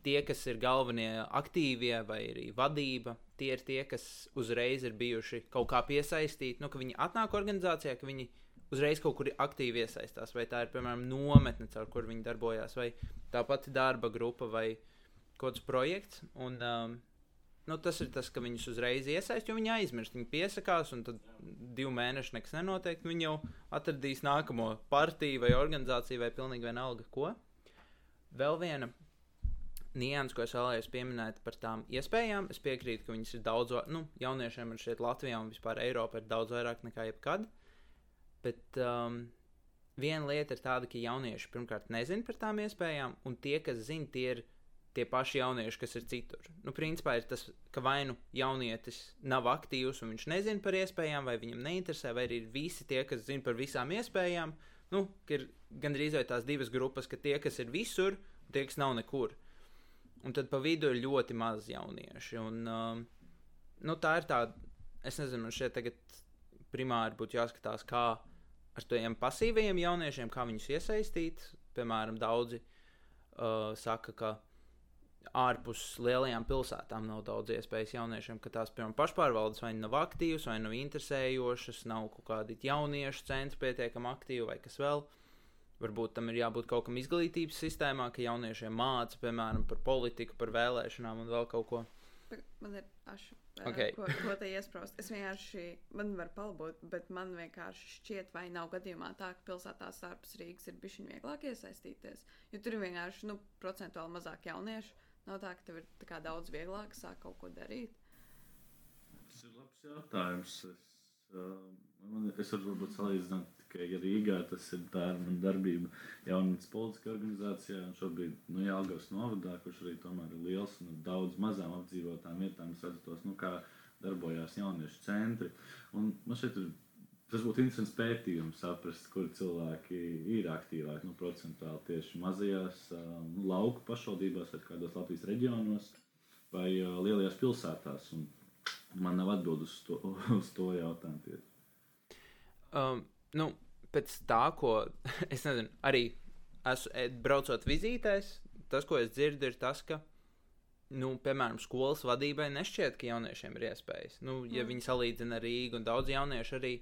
tie, kas ir galvenie aktīvie vai arī vadība, tie ir tie, kas uzreiz ir bijuši kaut kā piesaistīti. Nu, ka viņi atnāk organizācijā, ka viņi uzreiz kaut kur aktīvi iesaistās. Vai tā ir, piemēram, nometne, caur kur viņi darbojās, vai tā pati darba grupa vai kaut kāds projekts. Un, um, nu, tas ir tas, ka viņus uzreiz iesaistīs, jo viņi aizmirst. Viņi piesakās, un tad divu mēnešu nekas nenotiek. Viņi jau atradīs nākamo partiju vai organizāciju vai pilnīgi vienalga ko. Vēl viena nianses, ko es vēlējos pieminēt par tām iespējām. Es piekrītu, ka viņas ir daudz, nu, jauniešiem ir šeit Latvijā un vispār Eiropā ir daudz vairāk nekā jebkad. Bet um, viena lieta ir tāda, ka jaunieši pirmkārt nezina par tām iespējām, un tie, kas zina, tie ir tie paši jaunieši, kas ir citur. Nu, principā ir tas, ka vai nu jaunietis nav aktīvs un viņš nezina par iespējām, vai viņam neinteresē, vai arī ir visi tie, kas zina par visām iespējām. Nu, ir gandrīz vai tās divas grupas, ka tie, kas ir visur, un tie, kas nav nekur. Un tad pa vidu ir ļoti maz jaunieši. Un, um, nu, tā ir tā, es nezinu, man šeit tagad primāri būtu jāskatās, kā ar tiem pasīviem jauniešiem, kā viņus iesaistīt. Piemēram, daudzi uh, saka, ka ārpus lielajām pilsētām nav daudz iespējas jauniešiem, ka tās, piemēram, pašpārvaldes vai nav aktīvas, vai nav interesējošas, nav kaut kādi jauniešu centri pietiekami aktīvi vai kas vēl. Varbūt tam ir jābūt kaut kam izglītības sistēmā, ka jauniešiem māca, piemēram, par politiku, par vēlēšanām un vēl kaut ko. Man ir aši, okay. ko, ko te iesprāst. Es vienkārši, man var palbūt, bet man vienkārši šķiet, vai nav gadījumā tā, ka pilsētās ārpus Rīgas ir bišķiņ vieglāk iesaistīties. Jo tur ir vienkārši, nu, procentuāli mazāk jauniešu. Nav tā, ka tev ir daudz vieglāk sākt kaut ko darīt. Tas ir labs jautājums. Es, uh, man, es varu salīdzināt ka ja Rīgā tas ir mana darbība jaunatnes politiskā organizācijā, un šobrīd, nu, Jālgavas novadā, kurš arī tomēr ir liels un daudz mazām apdzīvotām vietām, es redzu tos, nu, kā darbojās jauniešu centri. Un man šeit ir, tas būtu interesants pētījums saprast, kur cilvēki ir aktīvāki, nu, procentuāli tieši mazajās nu, lauku pašvaldībās vai kādos Latvijas reģionos vai uh, lielajās pilsētās. Un man nav atbildes uz to, uz to jautājumu. Um, nu, pēc tā, ko es nezinu, arī esmu e, braucot vizītēs, tas, ko es dzirdu, ir tas, ka, nu, piemēram, skolas vadībai nešķiet, ka jauniešiem ir iespējas. Nu, ja mm. viņi salīdzina Rīgu un daudz jauniešu arī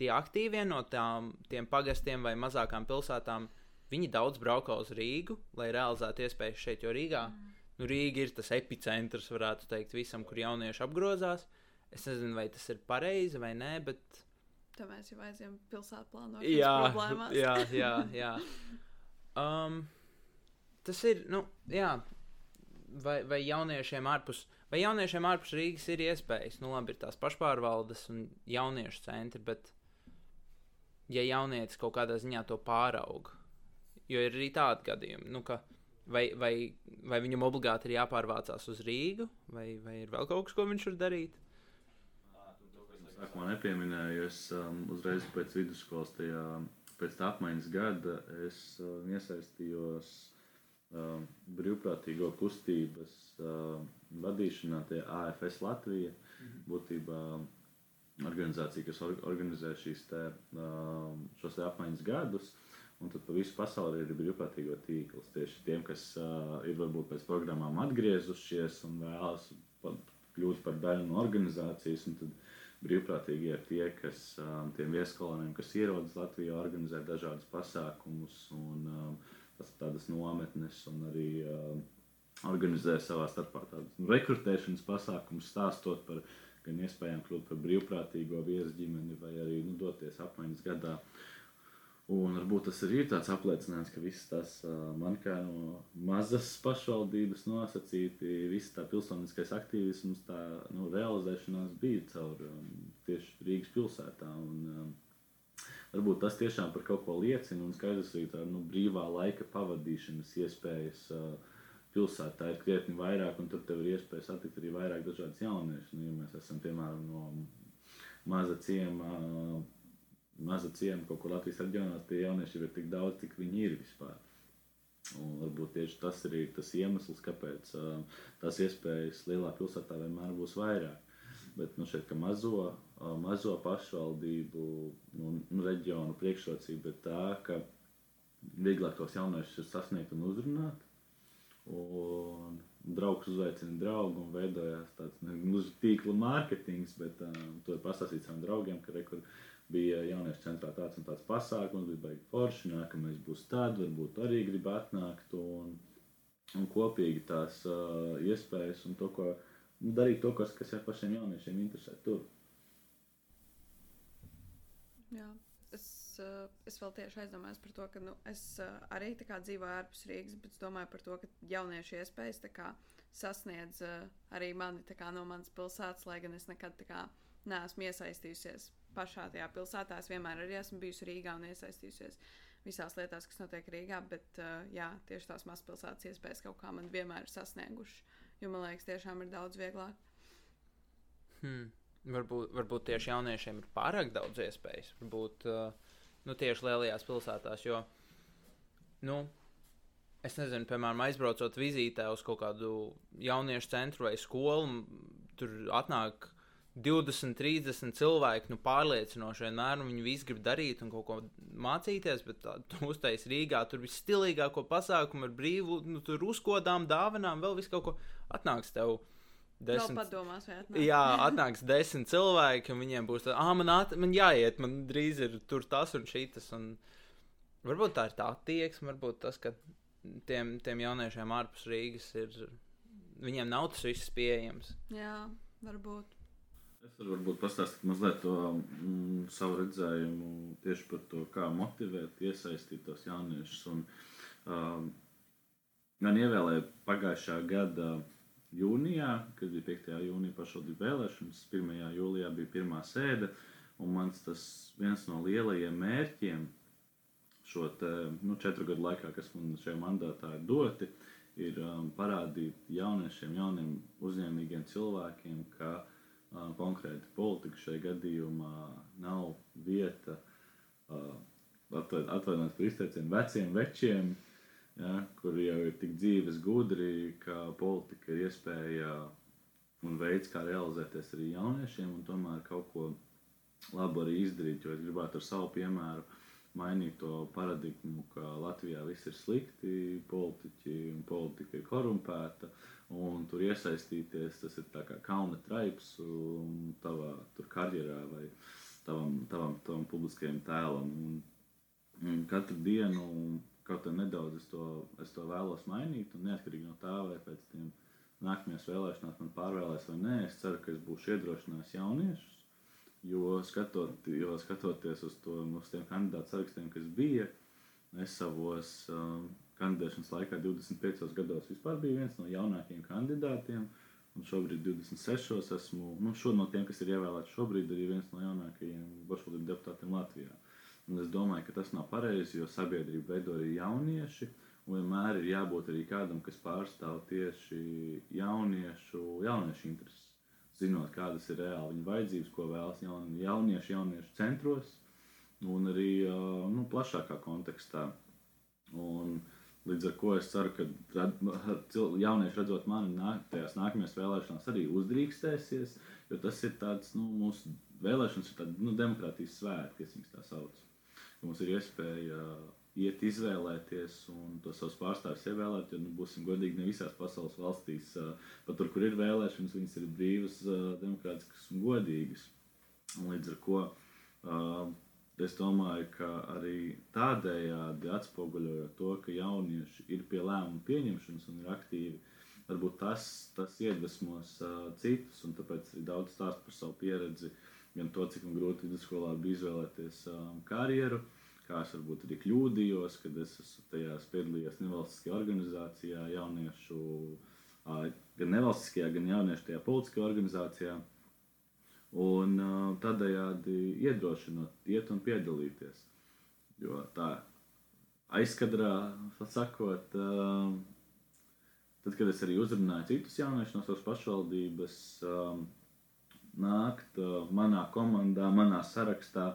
tie aktīvie no tām, tiem pagastiem vai mazākām pilsētām, viņi daudz brauko uz Rīgu, lai realizētu iespējas šeit, jo Rīgā, mm. nu, Rīga ir tas epicentrs, varētu teikt, visam, kur jaunieši apgrozās. Es nezinu, vai tas ir pareizi vai nē, bet Tad mēs jau aizjām pilsētu plānošanas jā, problēmās. jā, jā, jā. Um, tas ir, nu, jā. Vai, vai jauniešiem ārpus, vai jauniešiem ārpus Rīgas ir iespējas? Nu, labi, ir tās pašpārvaldes un jauniešu centri, bet ja jaunietis kaut kādā ziņā to pārauga. Jo ir arī tādi gadījumi, nu, ka vai, vai, vai viņam obligāti ir jāpārvācās uz Rīgu, vai, vai ir vēl kaut kas, ko viņš var darīt. Sākumā nepieminēju, es um, uzreiz pēc vidusskolas, tajā, pēc tā apmaiņas gada, es um, iesaistījos um, brīvprātīgo kustības um, vadīšanā, tie AFS Latvija, būtībā organizācija, kas or, organizē šīs te, um, šos te apmaiņas gadus. Un tad pa visu pasauli ir brīvprātīgo tīkls. Tieši tiem, kas uh, ir varbūt pēc programmām atgriezušies un vēlas kļūt par daļu no organizācijas. Tad brīvprātīgi ir tie, kas um, tiem vieskoloniem, kas ierodas Latvijā, organizē dažādus pasākumus un um, tas, tādas nometnes un arī um, organizē savā starpā tādus nu, rekrutēšanas pasākumus, stāstot par gan iespējām kļūt par brīvprātīgo viesu ģimeni vai arī nu, doties apmaiņas gadā. Un varbūt tas ir tāds apliecinājums, ka viss tas man kā no mazas pašvaldības nosacīti, viss tā pilsoniskais aktīvisms, tā nu, realizēšanās bija caur um, tieši Rīgas pilsētā. Un, um, varbūt tas tiešām par kaut ko liecina un skaidrs arī tā nu, brīvā laika pavadīšanas iespējas. Uh, pilsētā ir krietni vairāk, un tur tev ir iespēja satikt arī vairāk dažādas jauniešus. Nu, ja mēs esam piemēram no maza ciema maza ciema kaut kur Latvijas reģionā, tie jaunieši ir tik daudz, cik viņi ir vispār. Un varbūt tieši tas ir tas iemesls, kāpēc uh, tās iespējas lielā pilsētā vienmēr būs vairāk. Bet nu, šeit, mazo, uh, mazo pašvaldību nu, nu, reģionu priekšrocība ir tā, ka vieglāk tos jauniešus sasniegt un uzrunāt. Un draugs uzaicina draugu un veidojās tāds nu, tīkla mārketings, bet um, to ir pastāstīt saviem draugiem, ka rekur bija jauniešu centrā tāds un tāds pasākums, bija baigi forši, nākamais būs tad, varbūt arī grib atnākt un, un kopīgi tās uh, iespējas un to, ko darīt to, kas, kas jau pašiem jauniešiem interesē tur. Jā. Uh, es vēl tieši aizdomājos par to, ka nu, es uh, arī dzīvoju ārpus Rīgas, bet es domāju par to, ka jauniešu iespējas kā, sasniedz uh, arī mani kā, no manas pilsētas, lai gan es nekad kā, neesmu iesaistījusies pašā tajā pilsētā. Es vienmēr arī esmu bijusi Rīgā un iesaistījusies visās lietās, kas notiek Rīgā. Bet jā, tieši tās mazpilsētas iespējas kaut kā man vienmēr ir sasniegušas. Jo man liekas, tiešām ir daudz vieglāk. Hmm. Varbūt, varbūt tieši jauniešiem ir pārāk daudz iespējas. Varbūt uh, nu, tieši lielajās pilsētās. Jo, nu, es nezinu, piemēram, aizbraucot vizītē uz kaut kādu jauniešu centru vai skolu, tur atnāk 20, 30 cilvēki, nu, pārliecinoši vienmēr, un viņi visi grib darīt un kaut ko mācīties, bet tu uztais Rīgā, tur viss stilīgāko pasākumu ar brīvu, nu, tur uzkodām, dāvanām, vēl viss kaut ko atnāks tev. Desmit, padomās, atnāk. jā, atnāks desmit cilvēki, un viņiem būs tā, ah, man, at, man jāiet, man drīz ir tur tas un šīs. Un varbūt tā ir tā attieksme, varbūt tas, ka tiem, tiem jauniešiem ārpus Rīgas ir, viņiem nav tas viss pieejams. Jā, varbūt. Es varu varbūt pastāstīt mazliet to mm, savu redzējumu tieši par to, kā motivēt, iesaistīt tos jauniešus. Un, um, man ievēlēja pagājušā gada jūnijā, kad bija 5. jūnija pašvaldību vēlēšanas, 1. jūlijā bija pirmā sēde, un mans tas viens no lielajiem mērķiem šo te, nu, četru gadu laikā, kas man šajā mandātā ir doti, ir um, parādīt jauniešiem, jauniem uzņēmīgiem cilvēkiem, ka uh, konkrēti politika šajā gadījumā nav vieta atvainojot par izteicienu veciem večiem, ja, kur jau ir tik dzīves gudri, ka politika ir iespēja un veids, kā realizēties arī jauniešiem un tomēr kaut ko labu arī izdarīt, jo es gribētu ar savu piemēru mainīt to paradigmu, ka Latvijā viss ir slikti, politiķi un politika ir korumpēta. Un tur iesaistīties. Tas ir kā kalna traips tavā karjerā vai tavam, tavam, tavam publiskajam tēlam. Un, un katru dienu, kaut kā nedaudz, es to, es to vēlos mainīt, un neatkarīgi no tā, vai pēc tam nākamajās vēlēšanās man pārvēlēs vai nē, es ceru, ka es būšu iedrošinājis jauniešus. Jo, skatot, jo skatoties uz, to, uz tiem kandidātu sarakstiem, kas bija, es savos um, kandidēšanas laikā 25 gados bija viens no jaunākajiem kandidātiem. Un šobrīd, 26, esmu nu, no tiem, kas ir ievēlēti šobrīd, arī viens no jaunākajiem pašvaldību deputātiem Latvijā. Un es domāju, ka tas nav pareizi, jo sabiedrību veido arī jaunieši. Un vienmēr ir jābūt arī kādam, kas pārstāv tieši jauniešu, jauniešu intereses. Zinot, kādas ir reāli viņa vajadzības, ko vēlas jaun, jaunieši, jauniešu centros un arī nu, plašākā kontekstā. Un, līdz ar to es ceru, ka jaunieši redzot mani nāk, tajās nākamajās vēlēšanās arī uzdrīkstēsies, jo tas ir tāds nu, mūsu vēlēšanas, ir tāda nu, demokrātijas svētki, kas viņas tā sauc. Mums ir iespēja iet izvēlēties un to savus pārstāvjus ievēlēt. Jo, nu, būsim godīgi, ne visās pasaules valstīs, pat tur, kur ir vēlēšanas, viņas ir brīvas, demokrātiskas un godīgas. Un līdz ar to es domāju, ka arī tādējādi atspoguļojot to, ka jaunieši ir pie lēmumu pieņemšanas un ir aktīvi. Varbūt tas, tas iedvesmos uh, citus, un tāpēc arī daudz stāst par savu pieredzi, gan to, cik grūti vidusskolā bija izvēlēties um, karjeru, uh, kā es varbūt arī kļūdījos, kad es esmu tajās piedalījies nevalstiskajā organizācijā, jauniešu, gan nevalstiskajā, gan jauniešu tajā politiskajā organizācijā. Un tādējādi iedrošinot, iet un piedalīties. Jo tā aizkadrā, sakot, tad, kad es arī uzrunāju citus jauniešus no savas pašvaldības, nākt manā komandā, manā sarakstā,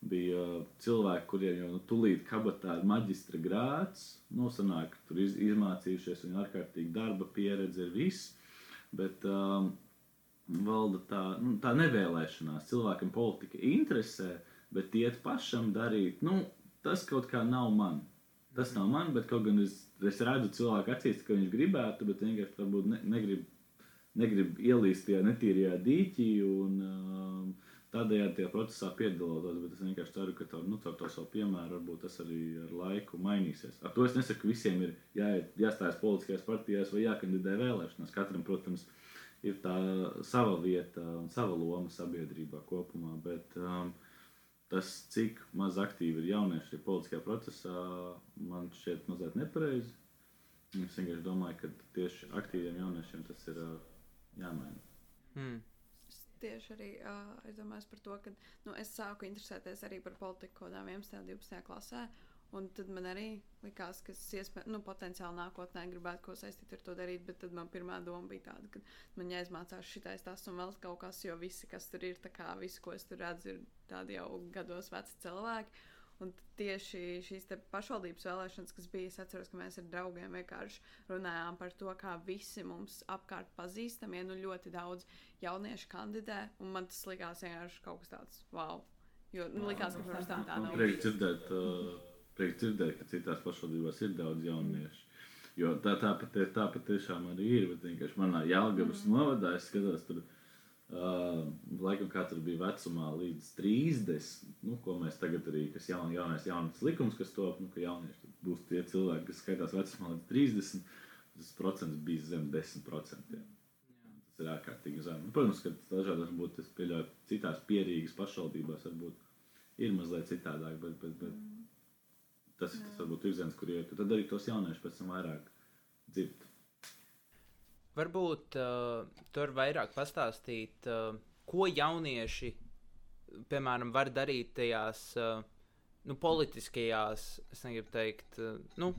bija cilvēki, kuriem jau nu, tūlīt kabatā ir maģistra grāts. Nu, sanāk, tur iz, izmācījušies, viņu ārkārtīgi darba pieredze ir viss. Bet um, valda tā, nu, tā nevēlēšanās. Cilvēkam politika interesē, bet iet pašam darīt, nu, tas kaut kā nav man. Tas nav man, bet kaut gan es, es redzu cilvēku acīs, ka viņš gribētu, bet vienkārši varbūt ne, negrib, negrib ielīst tajā netīrajā dīķī. Un, um, Tādējādi tajā procesā piedaloties, bet es vienkārši ceru, ka to, nu, ar to savu piemēru varbūt tas arī ar laiku mainīsies. Ar to es nesaku, ka visiem ir jāiet, jāstājas politiskajās partijās vai jākandidē vēlēšanās. Katram, protams, ir tā sava vieta un sava loma sabiedrībā kopumā, bet um, tas, cik maz aktīvi ir jaunieši politiskajā procesā, man šķiet mazliet nepareizi. Es vienkārši domāju, ka tieši aktīviem jauniešiem tas ir uh, jāmaina. Hmm tieši arī uh, aizdomājos par to, ka nu, es sāku interesēties arī par politiku kaut kādā 11. un 12. klasē. Un tad man arī likās, ka es iespēj, nu, potenciāli nākotnē gribētu ko saistīt ar to darīt, bet tad man pirmā doma bija tāda, ka man jāizmācās šitais tas un vēl kaut kas, jo visi, kas tur ir, tā kā visi, ko es tur redzu, ir tādi jau gados veci cilvēki. Un tieši šīs pašvaldības vēlēšanas, kas bija, es atceros, ka mēs ar draugiem vienkārši runājām par to, kā visi mums apkārt pazīstamie, nu ļoti daudz jauniešu kandidē, un man tas likās vienkārši kaut kas tāds wow. Jo nu, likās, ka pirms tam tā nav. Prieks dzirdēt, uh, prieks dzirdēt, ka citās pašvaldībās ir daudz jauniešu. Jo tā, tā, pat, tā patiešām arī ir, bet vienkārši manā Jālgavas mm. novadā es skatos tur. Uh, laikam, tur bija vecumā, līdz 30, nu, ko mēs tagad arī, kas jaun, jaunais, jaunais likums, kas top, nu, ka jaunieši būs tie cilvēki, kas skaitās vecumā līdz 30, tas procents bija zem 10%. Tas ir ārkārtīgi zem. Nu, protams, ka dažādās varbūt es pieļauju citās pierīgas pašvaldībās varbūt ir mazliet citādāk, bet, bet, bet mm. tas ir tas varbūt virziens, kur iet. Tad arī tos jauniešus pēc tam vairāk dzird. Varbūt uh, tur vairāk pastāstīt, uh, ko jaunieši, piemēram, var darīt tajās uh, nu, politiskajās, es negribu teikt, uh, nu,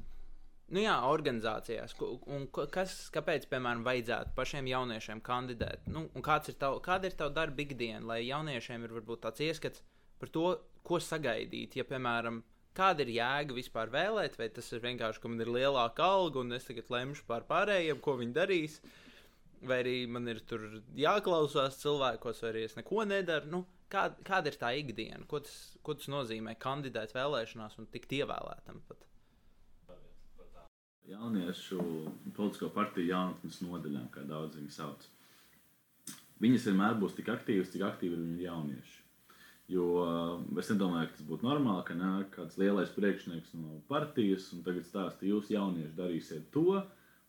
nu jā, organizācijās, un kas, kāpēc, piemēram, vajadzētu pašiem jauniešiem kandidēt, nu, kāds ir tav, kāda ir tava darba ikdiena, lai jauniešiem ir varbūt tāds ieskats par to, ko sagaidīt, ja, piemēram, kāda ir jēga vispār vēlēt, vai tas ir vienkārši, ka man ir lielāka alga un es tagad lemšu par pārējiem, ko viņi darīs. Vai arī man ir jāklausās cilvēkos, vai arī es neko nedaru. Nu, kā, kāda ir tā ikdiena? Ko tas, ko tas nozīmē kandidēt vēlēšanās un tikt ievēlētam? Pat? Jauniešu politisko partiju jaunatnes nodaļām, kā daudz viņi sauc. Viņas vienmēr būs tik aktīvas, cik aktīvi ir viņu jaunieši. Jo uh, es nedomāju, ka tas būtu normāli, ka nāk kāds lielais priekšnieks no partijas un tagad stāsta, jūs jaunieši darīsiet to,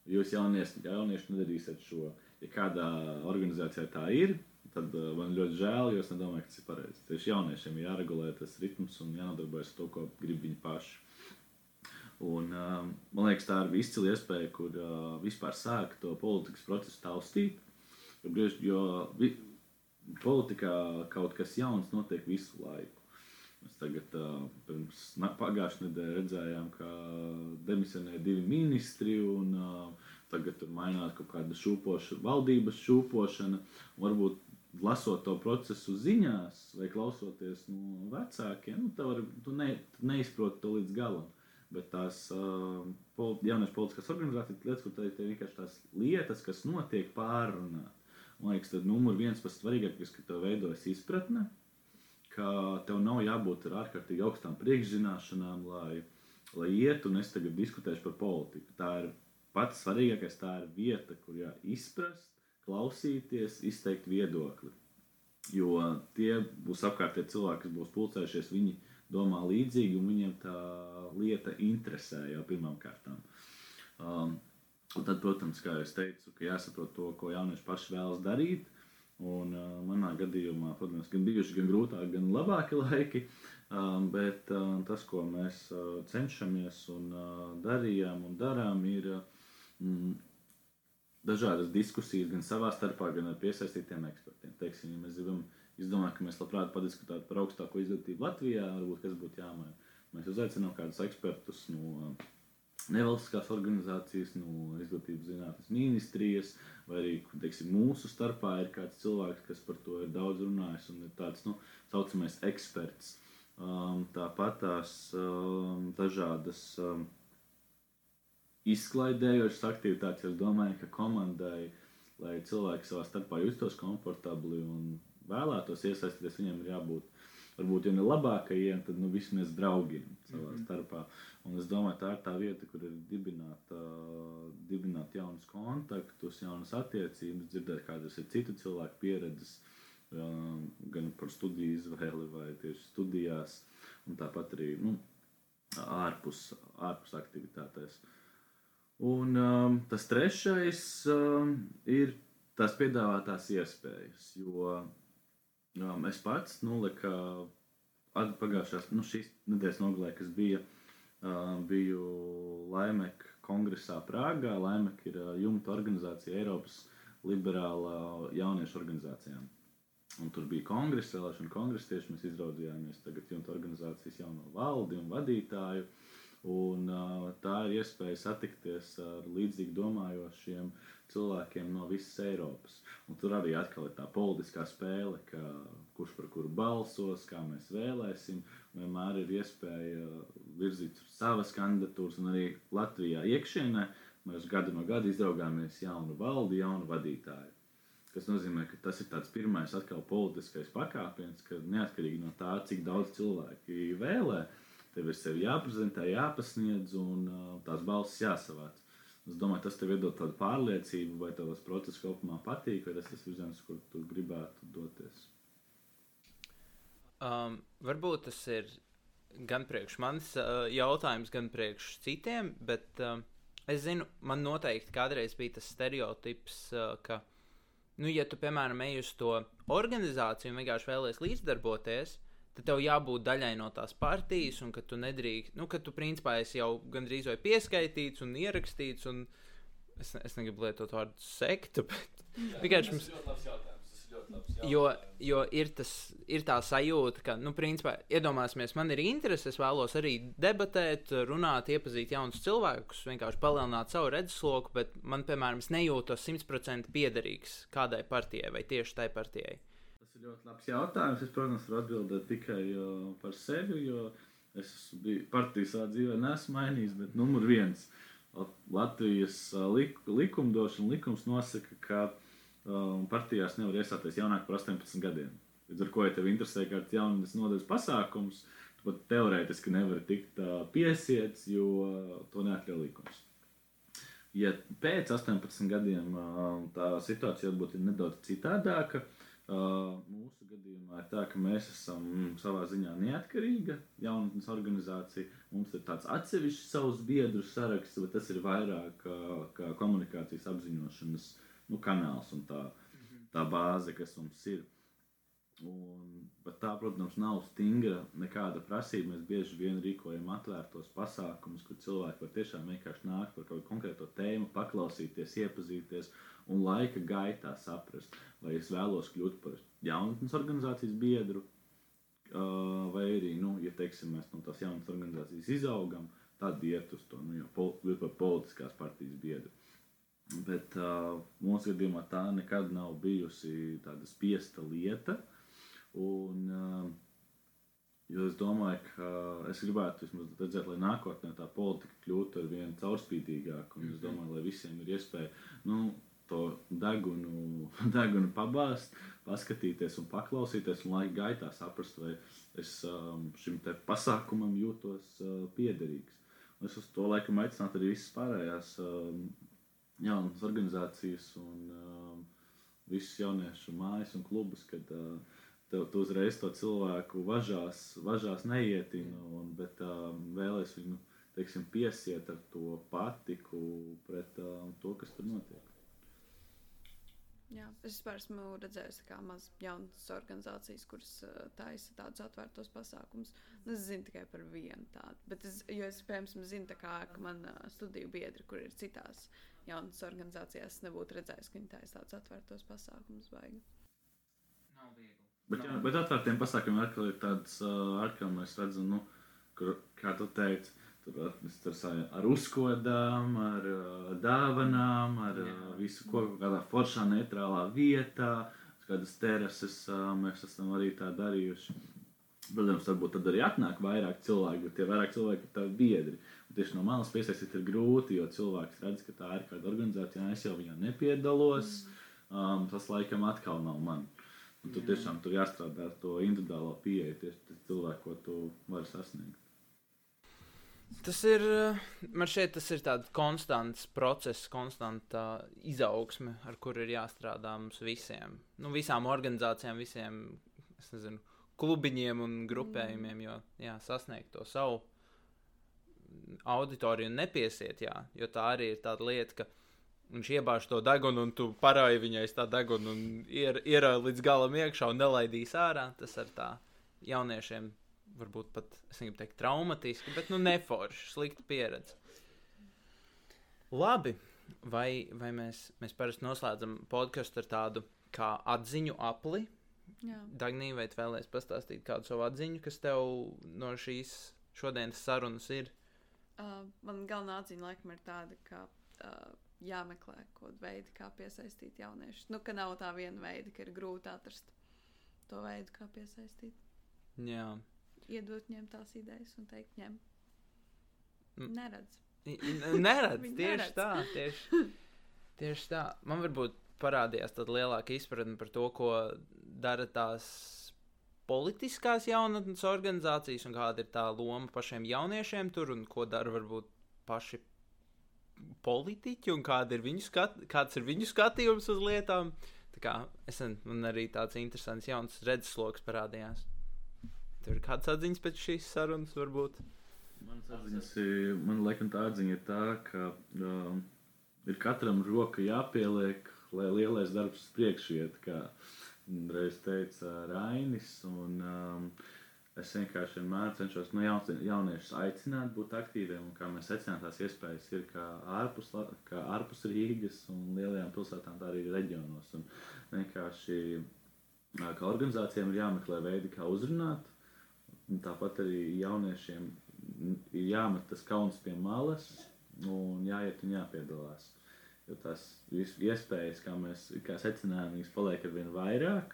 jūs jaunieši, jaunieši nedarīsiet šo. Ja kādā organizācijā tā ir, tad uh, man ļoti žēl, jo es nedomāju, ka tas ir pareizi. Tieši jauniešiem ir jāregulē tas ritms un jānodarbojas ar to, ko grib viņi paši. Un, uh, man liekas, tā ir izcila iespēja, kur uh, vispār sākt to politikas procesu taustīt. Jo, jo politikā kaut kas jauns notiek visu laiku. Mēs tagad pirms pagājušā nedēļa redzējām, ka demisionēja divi ministri, un tagad tur mainās kaut kāda šūpošana, valdības šūpošana. Varbūt lasot to procesu ziņās vai klausoties no vecākiem, nu, var, tu, ne, neizproti to līdz galam. Bet tās uh, pol, jaunās politiskās organizācijas lietas, kur te ir vienkārši tās lietas, kas notiek pārrunāt. Man liekas, tad numur viens pats svarīgākais, ka tev veidojas izpratne, ka tev nav jābūt ar ārkārtīgi augstām priekšzināšanām, lai, lai ietu un es tagad diskutēšu par politiku. Tā ir pats svarīgākais, tā ir vieta, kur jā, izprast, klausīties, izteikt viedokli. Jo tie būs apkārtējie cilvēki, kas būs pulcējušies, viņi domā līdzīgi un viņiem tā lieta interesē jau pirmām kārtām. Um, Un tad, protams, kā jau teicu, ka jāsaprot to, ko jaunieši paši vēlas darīt. Un, uh, manā gadījumā, protams, gan bijuši gan grūtāki, gan labāki laiki. Um, bet uh, tas, ko mēs uh, cenšamies un uh, darījām un darām, ir mm, dažādas diskusijas gan savā starpā, gan ar piesaistītiem ekspertiem. Teiksim, ja mēs gribam izdomāt, ka mēs labprāt padiskutētu par augstāko izglītību Latvijā, varbūt kas būtu jāmaina. Mēs uzaicinām kādus ekspertus no. Uh, nevalstiskās organizācijas, no izglītības zinātnes ministrijas, vai arī teiksim, mūsu starpā ir kāds cilvēks, kas par to ir daudz runājis un ir tāds nu, saucamais eksperts. Um, tāpat tās um, dažādas um, izklaidējošas aktivitātes. Es domāju, ka komandai, lai cilvēki savā starpā justos komfortabli un vēlētos iesaistīties, viņiem ir jābūt varbūt ja ne labākajiem, tad nu, vismaz draugiem savā mm -hmm. starpā. Un es domāju, tā ir tā vieta, kur ir dibināt, uh, dibināt jaunus kontaktus, jaunas attiecības, dzirdēt, kādas ir citu cilvēku pieredzes, uh, gan par studiju izvēli vai tieši studijās, un tāpat arī nu, ārpus, ārpus aktivitātēs. Un um, tas trešais um, ir tās piedāvātās iespējas, jo Um, es pats, nu, kā pagājušās, nu, šīs nedēļas nogalē, kas bija, biju Laimek kongresā Prāgā. Laimek ir uh, jumta organizācija Eiropas liberālā jauniešu organizācijām. Un tur bija kongress, vēlēšana kongress, tieši mēs izraudzījāmies tagad jumta organizācijas jauno valdi un vadītāju. Un, uh, tā ir iespēja satikties ar līdzīgi domājošiem cilvēkiem no visas Eiropas. Un tur arī atkal ir tā politiskā spēle, ka kurš par kuru balsos, kā mēs vēlēsim. Vienmēr ir iespēja virzīt savas kandidatūras, un arī Latvijā iekšienē mēs gadu no gada izraugāmies jaunu valdi, jaunu vadītāju. Tas nozīmē, ka tas ir tāds pirmais atkal politiskais pakāpiens, ka neatkarīgi no tā, cik daudz cilvēki vēlē, tev ir sevi jāprezentē, jāpasniedz un uh, tās balsis jāsavāc. Es domāju, tas tev iedod tādu pārliecību, vai tev tas process kopumā patīk, vai tas ir virziens, kur tu gribētu doties. Um, varbūt tas ir gan priekš manis uh, jautājums, gan priekš citiem, bet uh, es zinu, man noteikti kādreiz bija tas stereotips, uh, ka, nu, ja tu, piemēram, ej uz to organizāciju un vienkārši vēlies līdzdarboties, tad tev jābūt daļai no tās partijas, un ka tu nedrīkst, nu, ka tu principā esi jau gandrīz vai pieskaitīts un ierakstīts. Un es, es negribu lietot vārdu sektu, bet vienkārši mums. Jo, jo ir, tas, ir tā sajūta, ka, nu, principā, iedomāsimies, man ir interese, es vēlos arī debatēt, runāt, iepazīt jaunus cilvēkus, vienkārši palielināt savu redzesloku, bet man, piemēram, es nejūtos simtprocentīgi piederīgs kādai partijai vai tieši tai partijai ir ļoti labs jautājums. Es, protams, varu atbildēt tikai par sevi, jo es biju partijas savā dzīvē nesmu mainījis, bet numur viens. Latvijas lik, likumdošana likums nosaka, ka um, partijās nevar iestāties jaunāk par 18 gadiem. Līdz ar to, ja tev interesē kāds jaunas nodaļas pasākums, tu pat teorētiski nevari tikt uh, piesiets, jo to neatļauj likums. Ja pēc 18 gadiem uh, tā situācija varbūt ir nedaudz citādāka, uh, Uh, mūsu gadījumā ir tā, ka mēs esam mm, savā ziņā neatkarīga jaunatnes organizācija. Mums ir tāds atsevišķs savus biedru saraksts, bet tas ir vairāk kā, kā komunikācijas apziņošanas nu, kanāls un tā, tā bāze, kas mums ir. Un, bet tā, protams, nav stingra nekāda prasība. Mēs bieži vien rīkojam atvērtos pasākumus, kur cilvēki var tiešām vienkārši nākt par kaut kādu konkrēto tēmu, paklausīties, iepazīties un laika gaitā saprast, vai es vēlos kļūt par jaunatnes organizācijas biedru, vai arī nu, teiksim, mēs no tās jaunas organizācijas izaugam, tad iet uz to, nu, jau pol, par politiskās partijas biedru. Bet uh, mūsu gadījumā tā nekad nav bijusi tāda spiesta lieta. Un, uh, jo es domāju, ka es gribētu redzēt, lai nākotnē tā politika kļūtu ar vien caurspīdīgāku. Un es domāju, lai visiem ir iespēja nu, to degunu, degunu pabāzt, paskatīties un paklausīties, un laika gaitā saprast, vai es šim pasākumam jūtos piederīgs. Un es uz to laikam aicinātu arī visas pārējās jaunas organizācijas un um, visus jauniešu mājas un klubus, kad uh, tev tu uzreiz to cilvēku važās, važās neietinu, un, bet um, vēlēs viņu teiksim, piesiet ar to patiku pret um, to, kas tur notiek. Jā, es vispār esmu redzējis kā maz jaunas organizācijas, kuras uh, taisa tādus atvērtos pasākumus. Nu, es zinu tikai par vienu tādu, bet es, jo es, piemēram, zinu, kā, ka man uh, studiju biedri, kur ir citās jaunas organizācijās, nebūtu redzējis, ka viņi taisa tādus atvērtos pasākumus. Baigi. Nav viegli. Bet, jā, bet atvērtiem pasākumiem atkal ir tāds, uh, atkal mēs redzam, nu, kur, kā tu teici, Tur tur ar uzkodām, ar uh, dāvanām, ar uh, visu ko kādā foršā, neitrālā vietā, kādas terases uh, mēs esam arī tā darījuši. Protams, varbūt tad arī atnāk vairāk cilvēku, bet tie vairāk cilvēki ir tavi biedri. Un tieši no malas piesaistīt ir grūti, jo cilvēks redz, ka tā ir kāda organizācija, un es jau viņā nepiedalos. Um, tas laikam atkal nav man. Un tu tiešām tur jāstrādā ar to individuālo pieeju, tieši cilvēku, ko tu vari sasniegt. Tas ir, man šeit tas ir tāds konstants process, konstanta izaugsme, ar kuru ir jāstrādā mums visiem. Nu, visām organizācijām, visiem, es nezinu, klubiņiem un grupējumiem, jo, jā, sasniegt to savu auditoriju nepiesiet, jā, jo tā arī ir tāda lieta, ka viņš iebāž to degunu un tu parāji viņai tā degunu un ir, ierauj līdz galam iekšā un nelaidīs ārā. Tas ar tā jauniešiem varbūt pat, es negribu teikt, traumatiski, bet nu neforši, slikta pieredze. Labi, vai, vai mēs, mēs parasti noslēdzam podkāstu ar tādu kā atziņu apli? Dagnī, vai tu vēlēsies pastāstīt kādu savu atziņu, kas tev no šīs šodienas sarunas ir? Uh, man galvenā atziņa laikam ir tāda, ka uh, jāmeklē kaut kāda veida, kā piesaistīt jauniešus. Nu, ka nav tā viena veida, ka ir grūti atrast to veidu, kā piesaistīt. Jā iedot viņiem tās idejas un teikt, ņem. Mm. Neredz. Neredz, tieši neredz. tā. Tieši, tieši tā. Man varbūt parādījās tāda lielāka izpratne par to, ko dara tās politiskās jaunatnes organizācijas un kāda ir tā loma pašiem jauniešiem tur un ko dara varbūt paši politiķi un kāda ir viņu skat, kāds ir viņu skatījums uz lietām. Tā kā es man arī tāds interesants jauns redzesloks parādījās. Tur ir kāds atziņas pēc šīs sarunas, varbūt. Manas atziņas man liekas, tā atziņa ir tā, ka um, ir katram roka jāpieliek, lai lielais darbs uz priekšu iet, kā reiz teica Rainis. Un, um, es vienkārši vienmēr cenšos nu, jauniešus aicināt būt aktīviem, un kā mēs secinām, tās iespējas ir kā ārpus, kā ārpus Rīgas un lielajām pilsētām, tā arī reģionos. Un vienkārši kā organizācijām ir jāmeklē veidi, kā uzrunāt Tāpat arī jauniešiem ir jāmet tas kauns pie malas un jāiet un jāpiedalās. Jo tās iespējas, kā mēs kā secinājām, viņas paliek ar vien vairāk,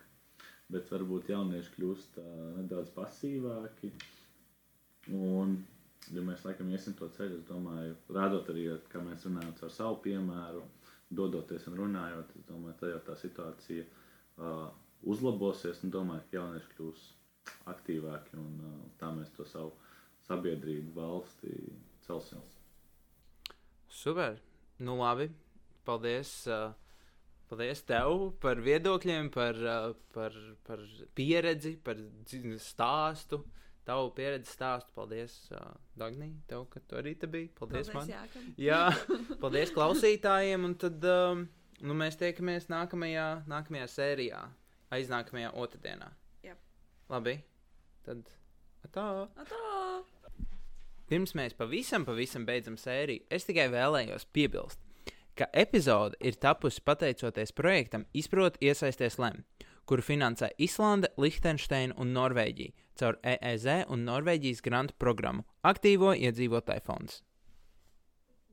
bet varbūt jaunieši kļūst uh, nedaudz pasīvāki. Un, ja mēs laikam iesim to ceļu, es domāju, rādot arī, kā mēs runājam ar savu piemēru, dodoties un runājot, es domāju, tā jau tā situācija uh, uzlabosies un domāju, ka jaunieši kļūs aktīvāki un uh, tā mēs to savu sabiedrību, valsti celsim. Super. Nu, labi. Paldies. Uh, paldies tev par viedokļiem, par, uh, par, par pieredzi, par stāstu. Tavu pieredzi stāstu. Paldies, uh, Dāngnī, tev, ka tu arī te biji. Paldies, Paldies man. Jā, paldies klausītājiem. Un tad um, nu, mēs tiekamies nākamajā, nākamajā sērijā, aiznākamajā otrdienā. Jep. Labi. Tad tā. Atā! Pirms mēs pavisam, pavisam beidzam sēriju, es tikai vēlējos piebilst, ka epizode ir tapusi pateicoties projektam Izprot, iesaisties lem, kuru finansē Islande, Lihtenšteina un Norvēģija caur EEZ un Norvēģijas grantu programmu Aktīvo iedzīvotāju fonds.